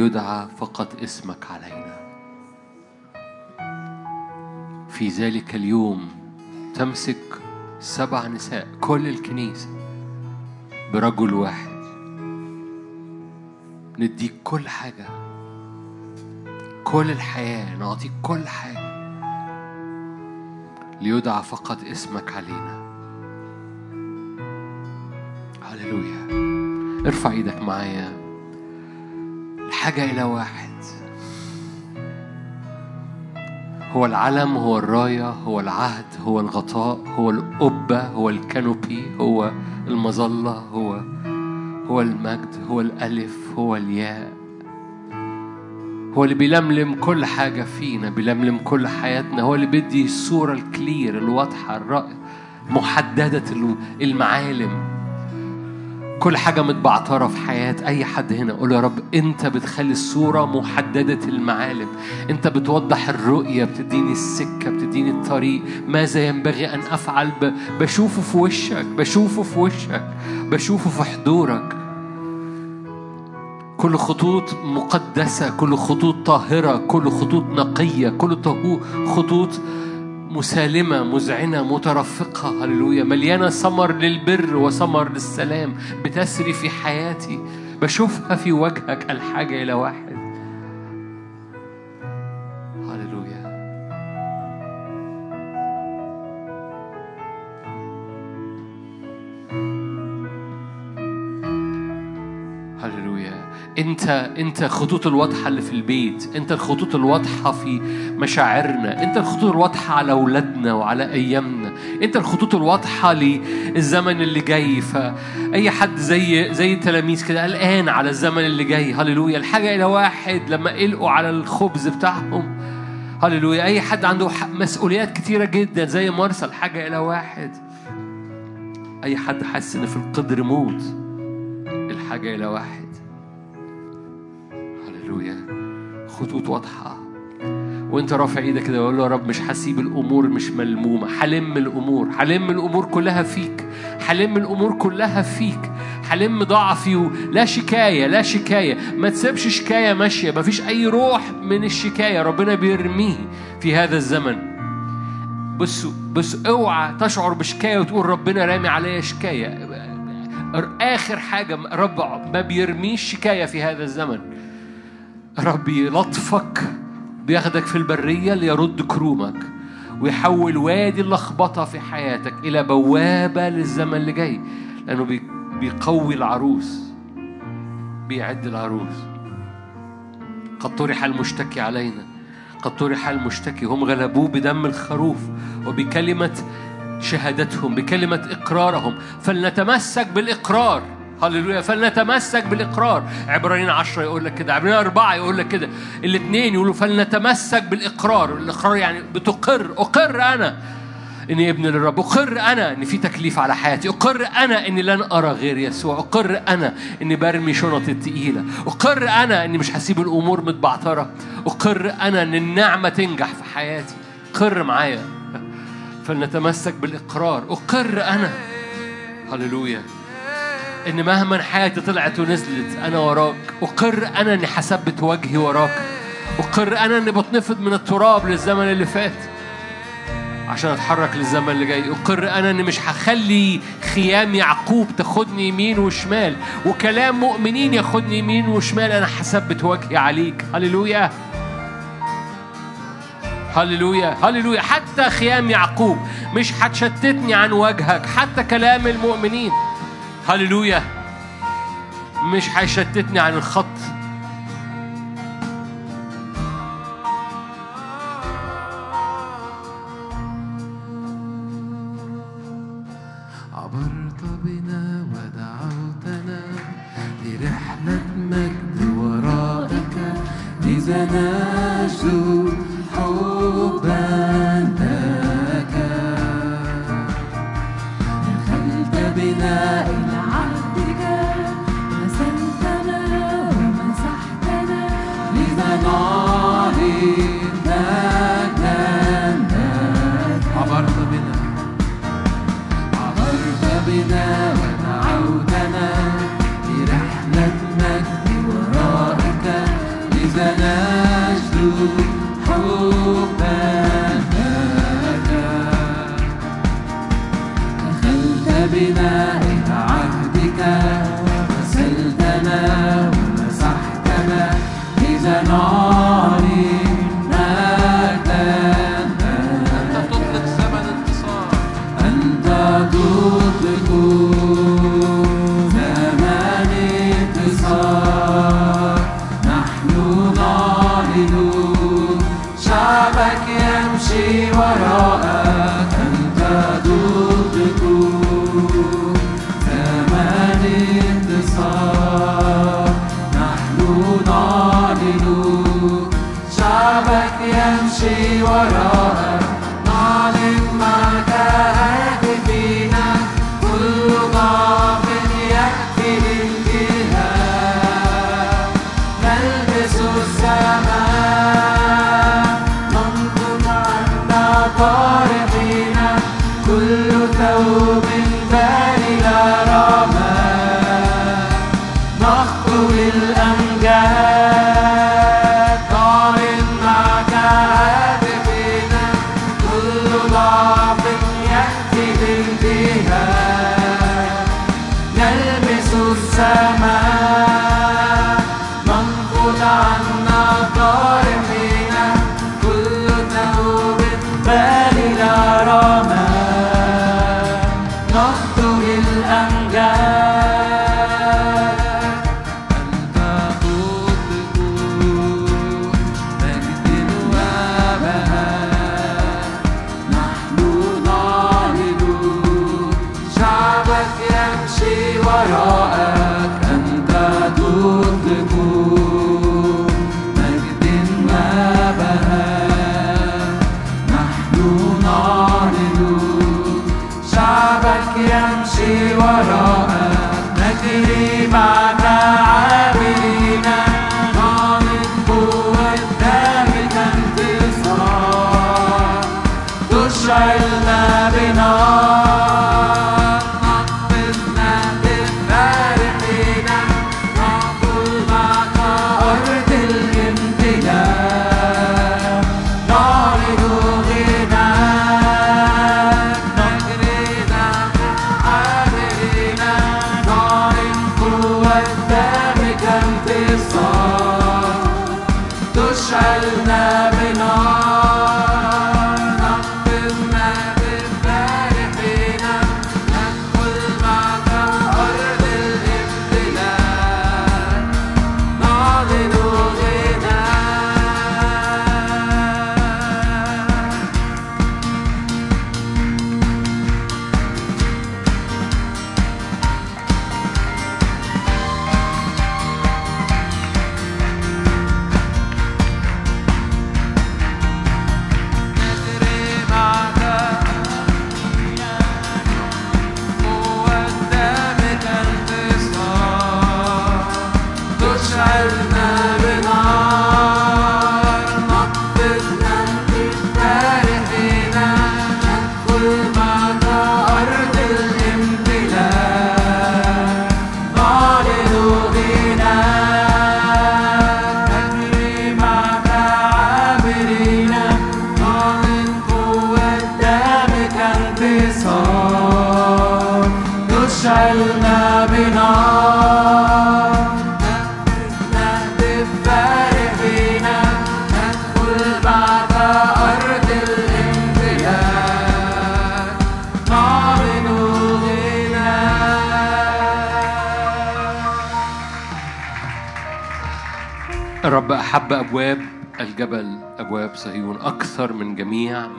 ليدعى فقط اسمك علينا. في ذلك اليوم تمسك سبع نساء كل الكنيسة برجل واحد. نديك كل حاجة كل الحياة نعطيك كل حاجة ليدعى فقط اسمك علينا. هللويا. ارفع إيدك معايا. الحاجة إلى واحد. هو العلم هو الراية هو العهد هو الغطاء هو القبة هو الكانوبي هو المظلة هو هو المجد هو الألف هو الياء. هو اللي بيلملم كل حاجة فينا بيلملم كل حياتنا. هو اللي بيدي الصورة الكلير الواضحة الرأي محددة المعالم. كل حاجة متبعترة في حياة أي حد هنا. قول يا رب أنت بتخلي الصورة محددة المعالم. أنت بتوضح الرؤية بتديني السكة بتديني الطريق. ماذا ينبغي أن أفعل؟ ب... بشوفه في وشك بشوفه في وشك بشوفه في حضورك. كل خطوط مقدسة كل خطوط طاهرة كل خطوط نقية كل خطوط مسالمة مذعنة مترفقة. هللويا. مليانة ثمر للبر وثمر للسلام بتسري في حياتي. بشوفها في وجهك الحاجة إلى واحد. انت انت الخطوط الواضحة اللي في البيت انت الخطوط الواضحة في مشاعرنا انت الخطوط الواضحة على أولادنا وعلى أيامنا انت الخطوط الواضحة للزمن اللي جاي. فاي حد زي زي التلاميذ كده قلقان على الزمن اللي جاي. هللويا. الحاجة إلى واحد لما قلقوا على الخبز بتاعهم. هللويا. أي حد عنده مسؤوليات كتيرة جدا زي مرسى الحاجة إلى واحد. أي حد حاسس إن في القدر موت. الحاجة إلى واحد. هللويا خطوط واضحة. وانت رافع إيدك كده وقول له يا رب مش هسيب الأمور مش ملمومة. هلم الأمور هلم الأمور كلها فيك. هلم الأمور كلها فيك. هلم ضعفي ولا شكاية لا شكاية. ما تسيبش شكاية ماشية. ما فيش أي روح من الشكاية ربنا بيرميه في هذا الزمن. بص بص اوعى تشعر بشكاية وتقول ربنا رامي عليا شكاية. آخر حاجة رب ما بيرميش شكاية في هذا الزمن. ربي لطفك بياخدك في البرية ليرد كرومك ويحول وادي اللخبطة في حياتك إلى بوابة للزمن اللي جاي لأنه بيقوي العروس بيعد العروس. قد طرح المشتكي علينا قد طرح المشتكي هم غلبوه بدم الخروف وبكلمة شهادتهم بكلمة إقرارهم. فلنتمسك بالإقرار. هللويا. فلنتمسك بالإقرار. عبرانيين عشرة يقول لك كده عبرانيين أربعة يقول لك كده. الاثنين يقولوا فلنتمسك بالإقرار. الإقرار يعني بتقر. أقر أنا إني ابن للرب. أقر أنا إن في تكليف على حياتي. أقر أنا إني لن أرى غير يسوع. أقر أنا إني برمي شنط التقيلة. أقر أنا إني مش هسيب الأمور متبعترة. أقر أنا إن النعمة تنجح في حياتي. قر معايا. فلنتمسك بالإقرار. أقر أنا. هللويا. إن مهما حياتي طلعت ونزلت أنا وراك. أقر أنا إني حسبت وجهي وراك. أقر أنا إني بتنفض من التراب للزمن اللي فات. عشان أتحرك للزمن اللي جاي. أقر أنا إني مش هخلي خيام يعقوب تاخدني يمين وشمال. وكلام مؤمنين ياخدني يمين وشمال. أنا حسبت وجهي عليك. هللويا. هللويا. هللويا. حتى خيام يعقوب مش هتشتتني عن وجهك. حتى كلام المؤمنين. هللويا. مش هيشتتني عن الخط.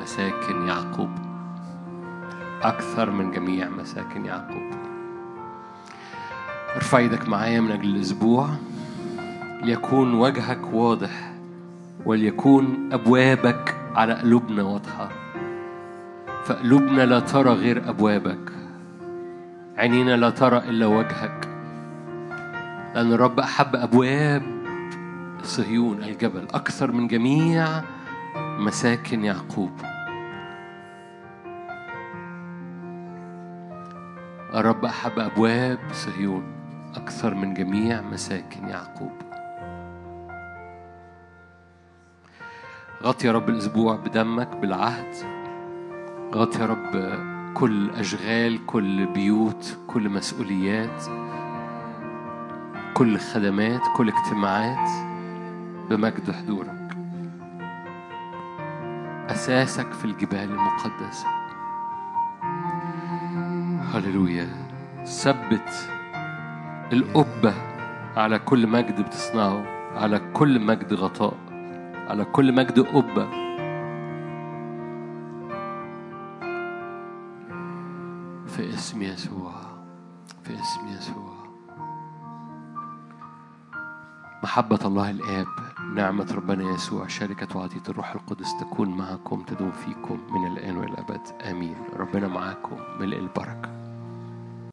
مساكن يعقوب. أكثر من جميع مساكن يعقوب. ارفع إيدك معايا من أجل الأسبوع. ليكون وجهك واضح وليكون أبوابك على قلوبنا واضحة. فقلوبنا لا ترى غير أبوابك. عينينا لا ترى إلا وجهك. لأن الرب أحب أبواب صهيون الجبل. أكثر من جميع مساكن يعقوب. الرب أحب أبواب صهيون أكثر من جميع مساكن يعقوب. غطي يا رب الأسبوع بدمك بالعهد. غطي يا رب كل أشغال كل بيوت كل مسؤوليات كل خدمات كل اجتماعات بمجد حضورك. أساسك في الجبال المقدسة. هللويا. ثبت القبة على كل مجد بتصنعه على كل مجد غطاء على كل مجد قبة في اسم يسوع في اسم يسوع. محبة الله الآب نعمة ربنا يسوع شركة وعطية الروح القدس تكون معكم تدوم فيكم من الآن والأبد. آمين. ربنا معاكم ملء البركة.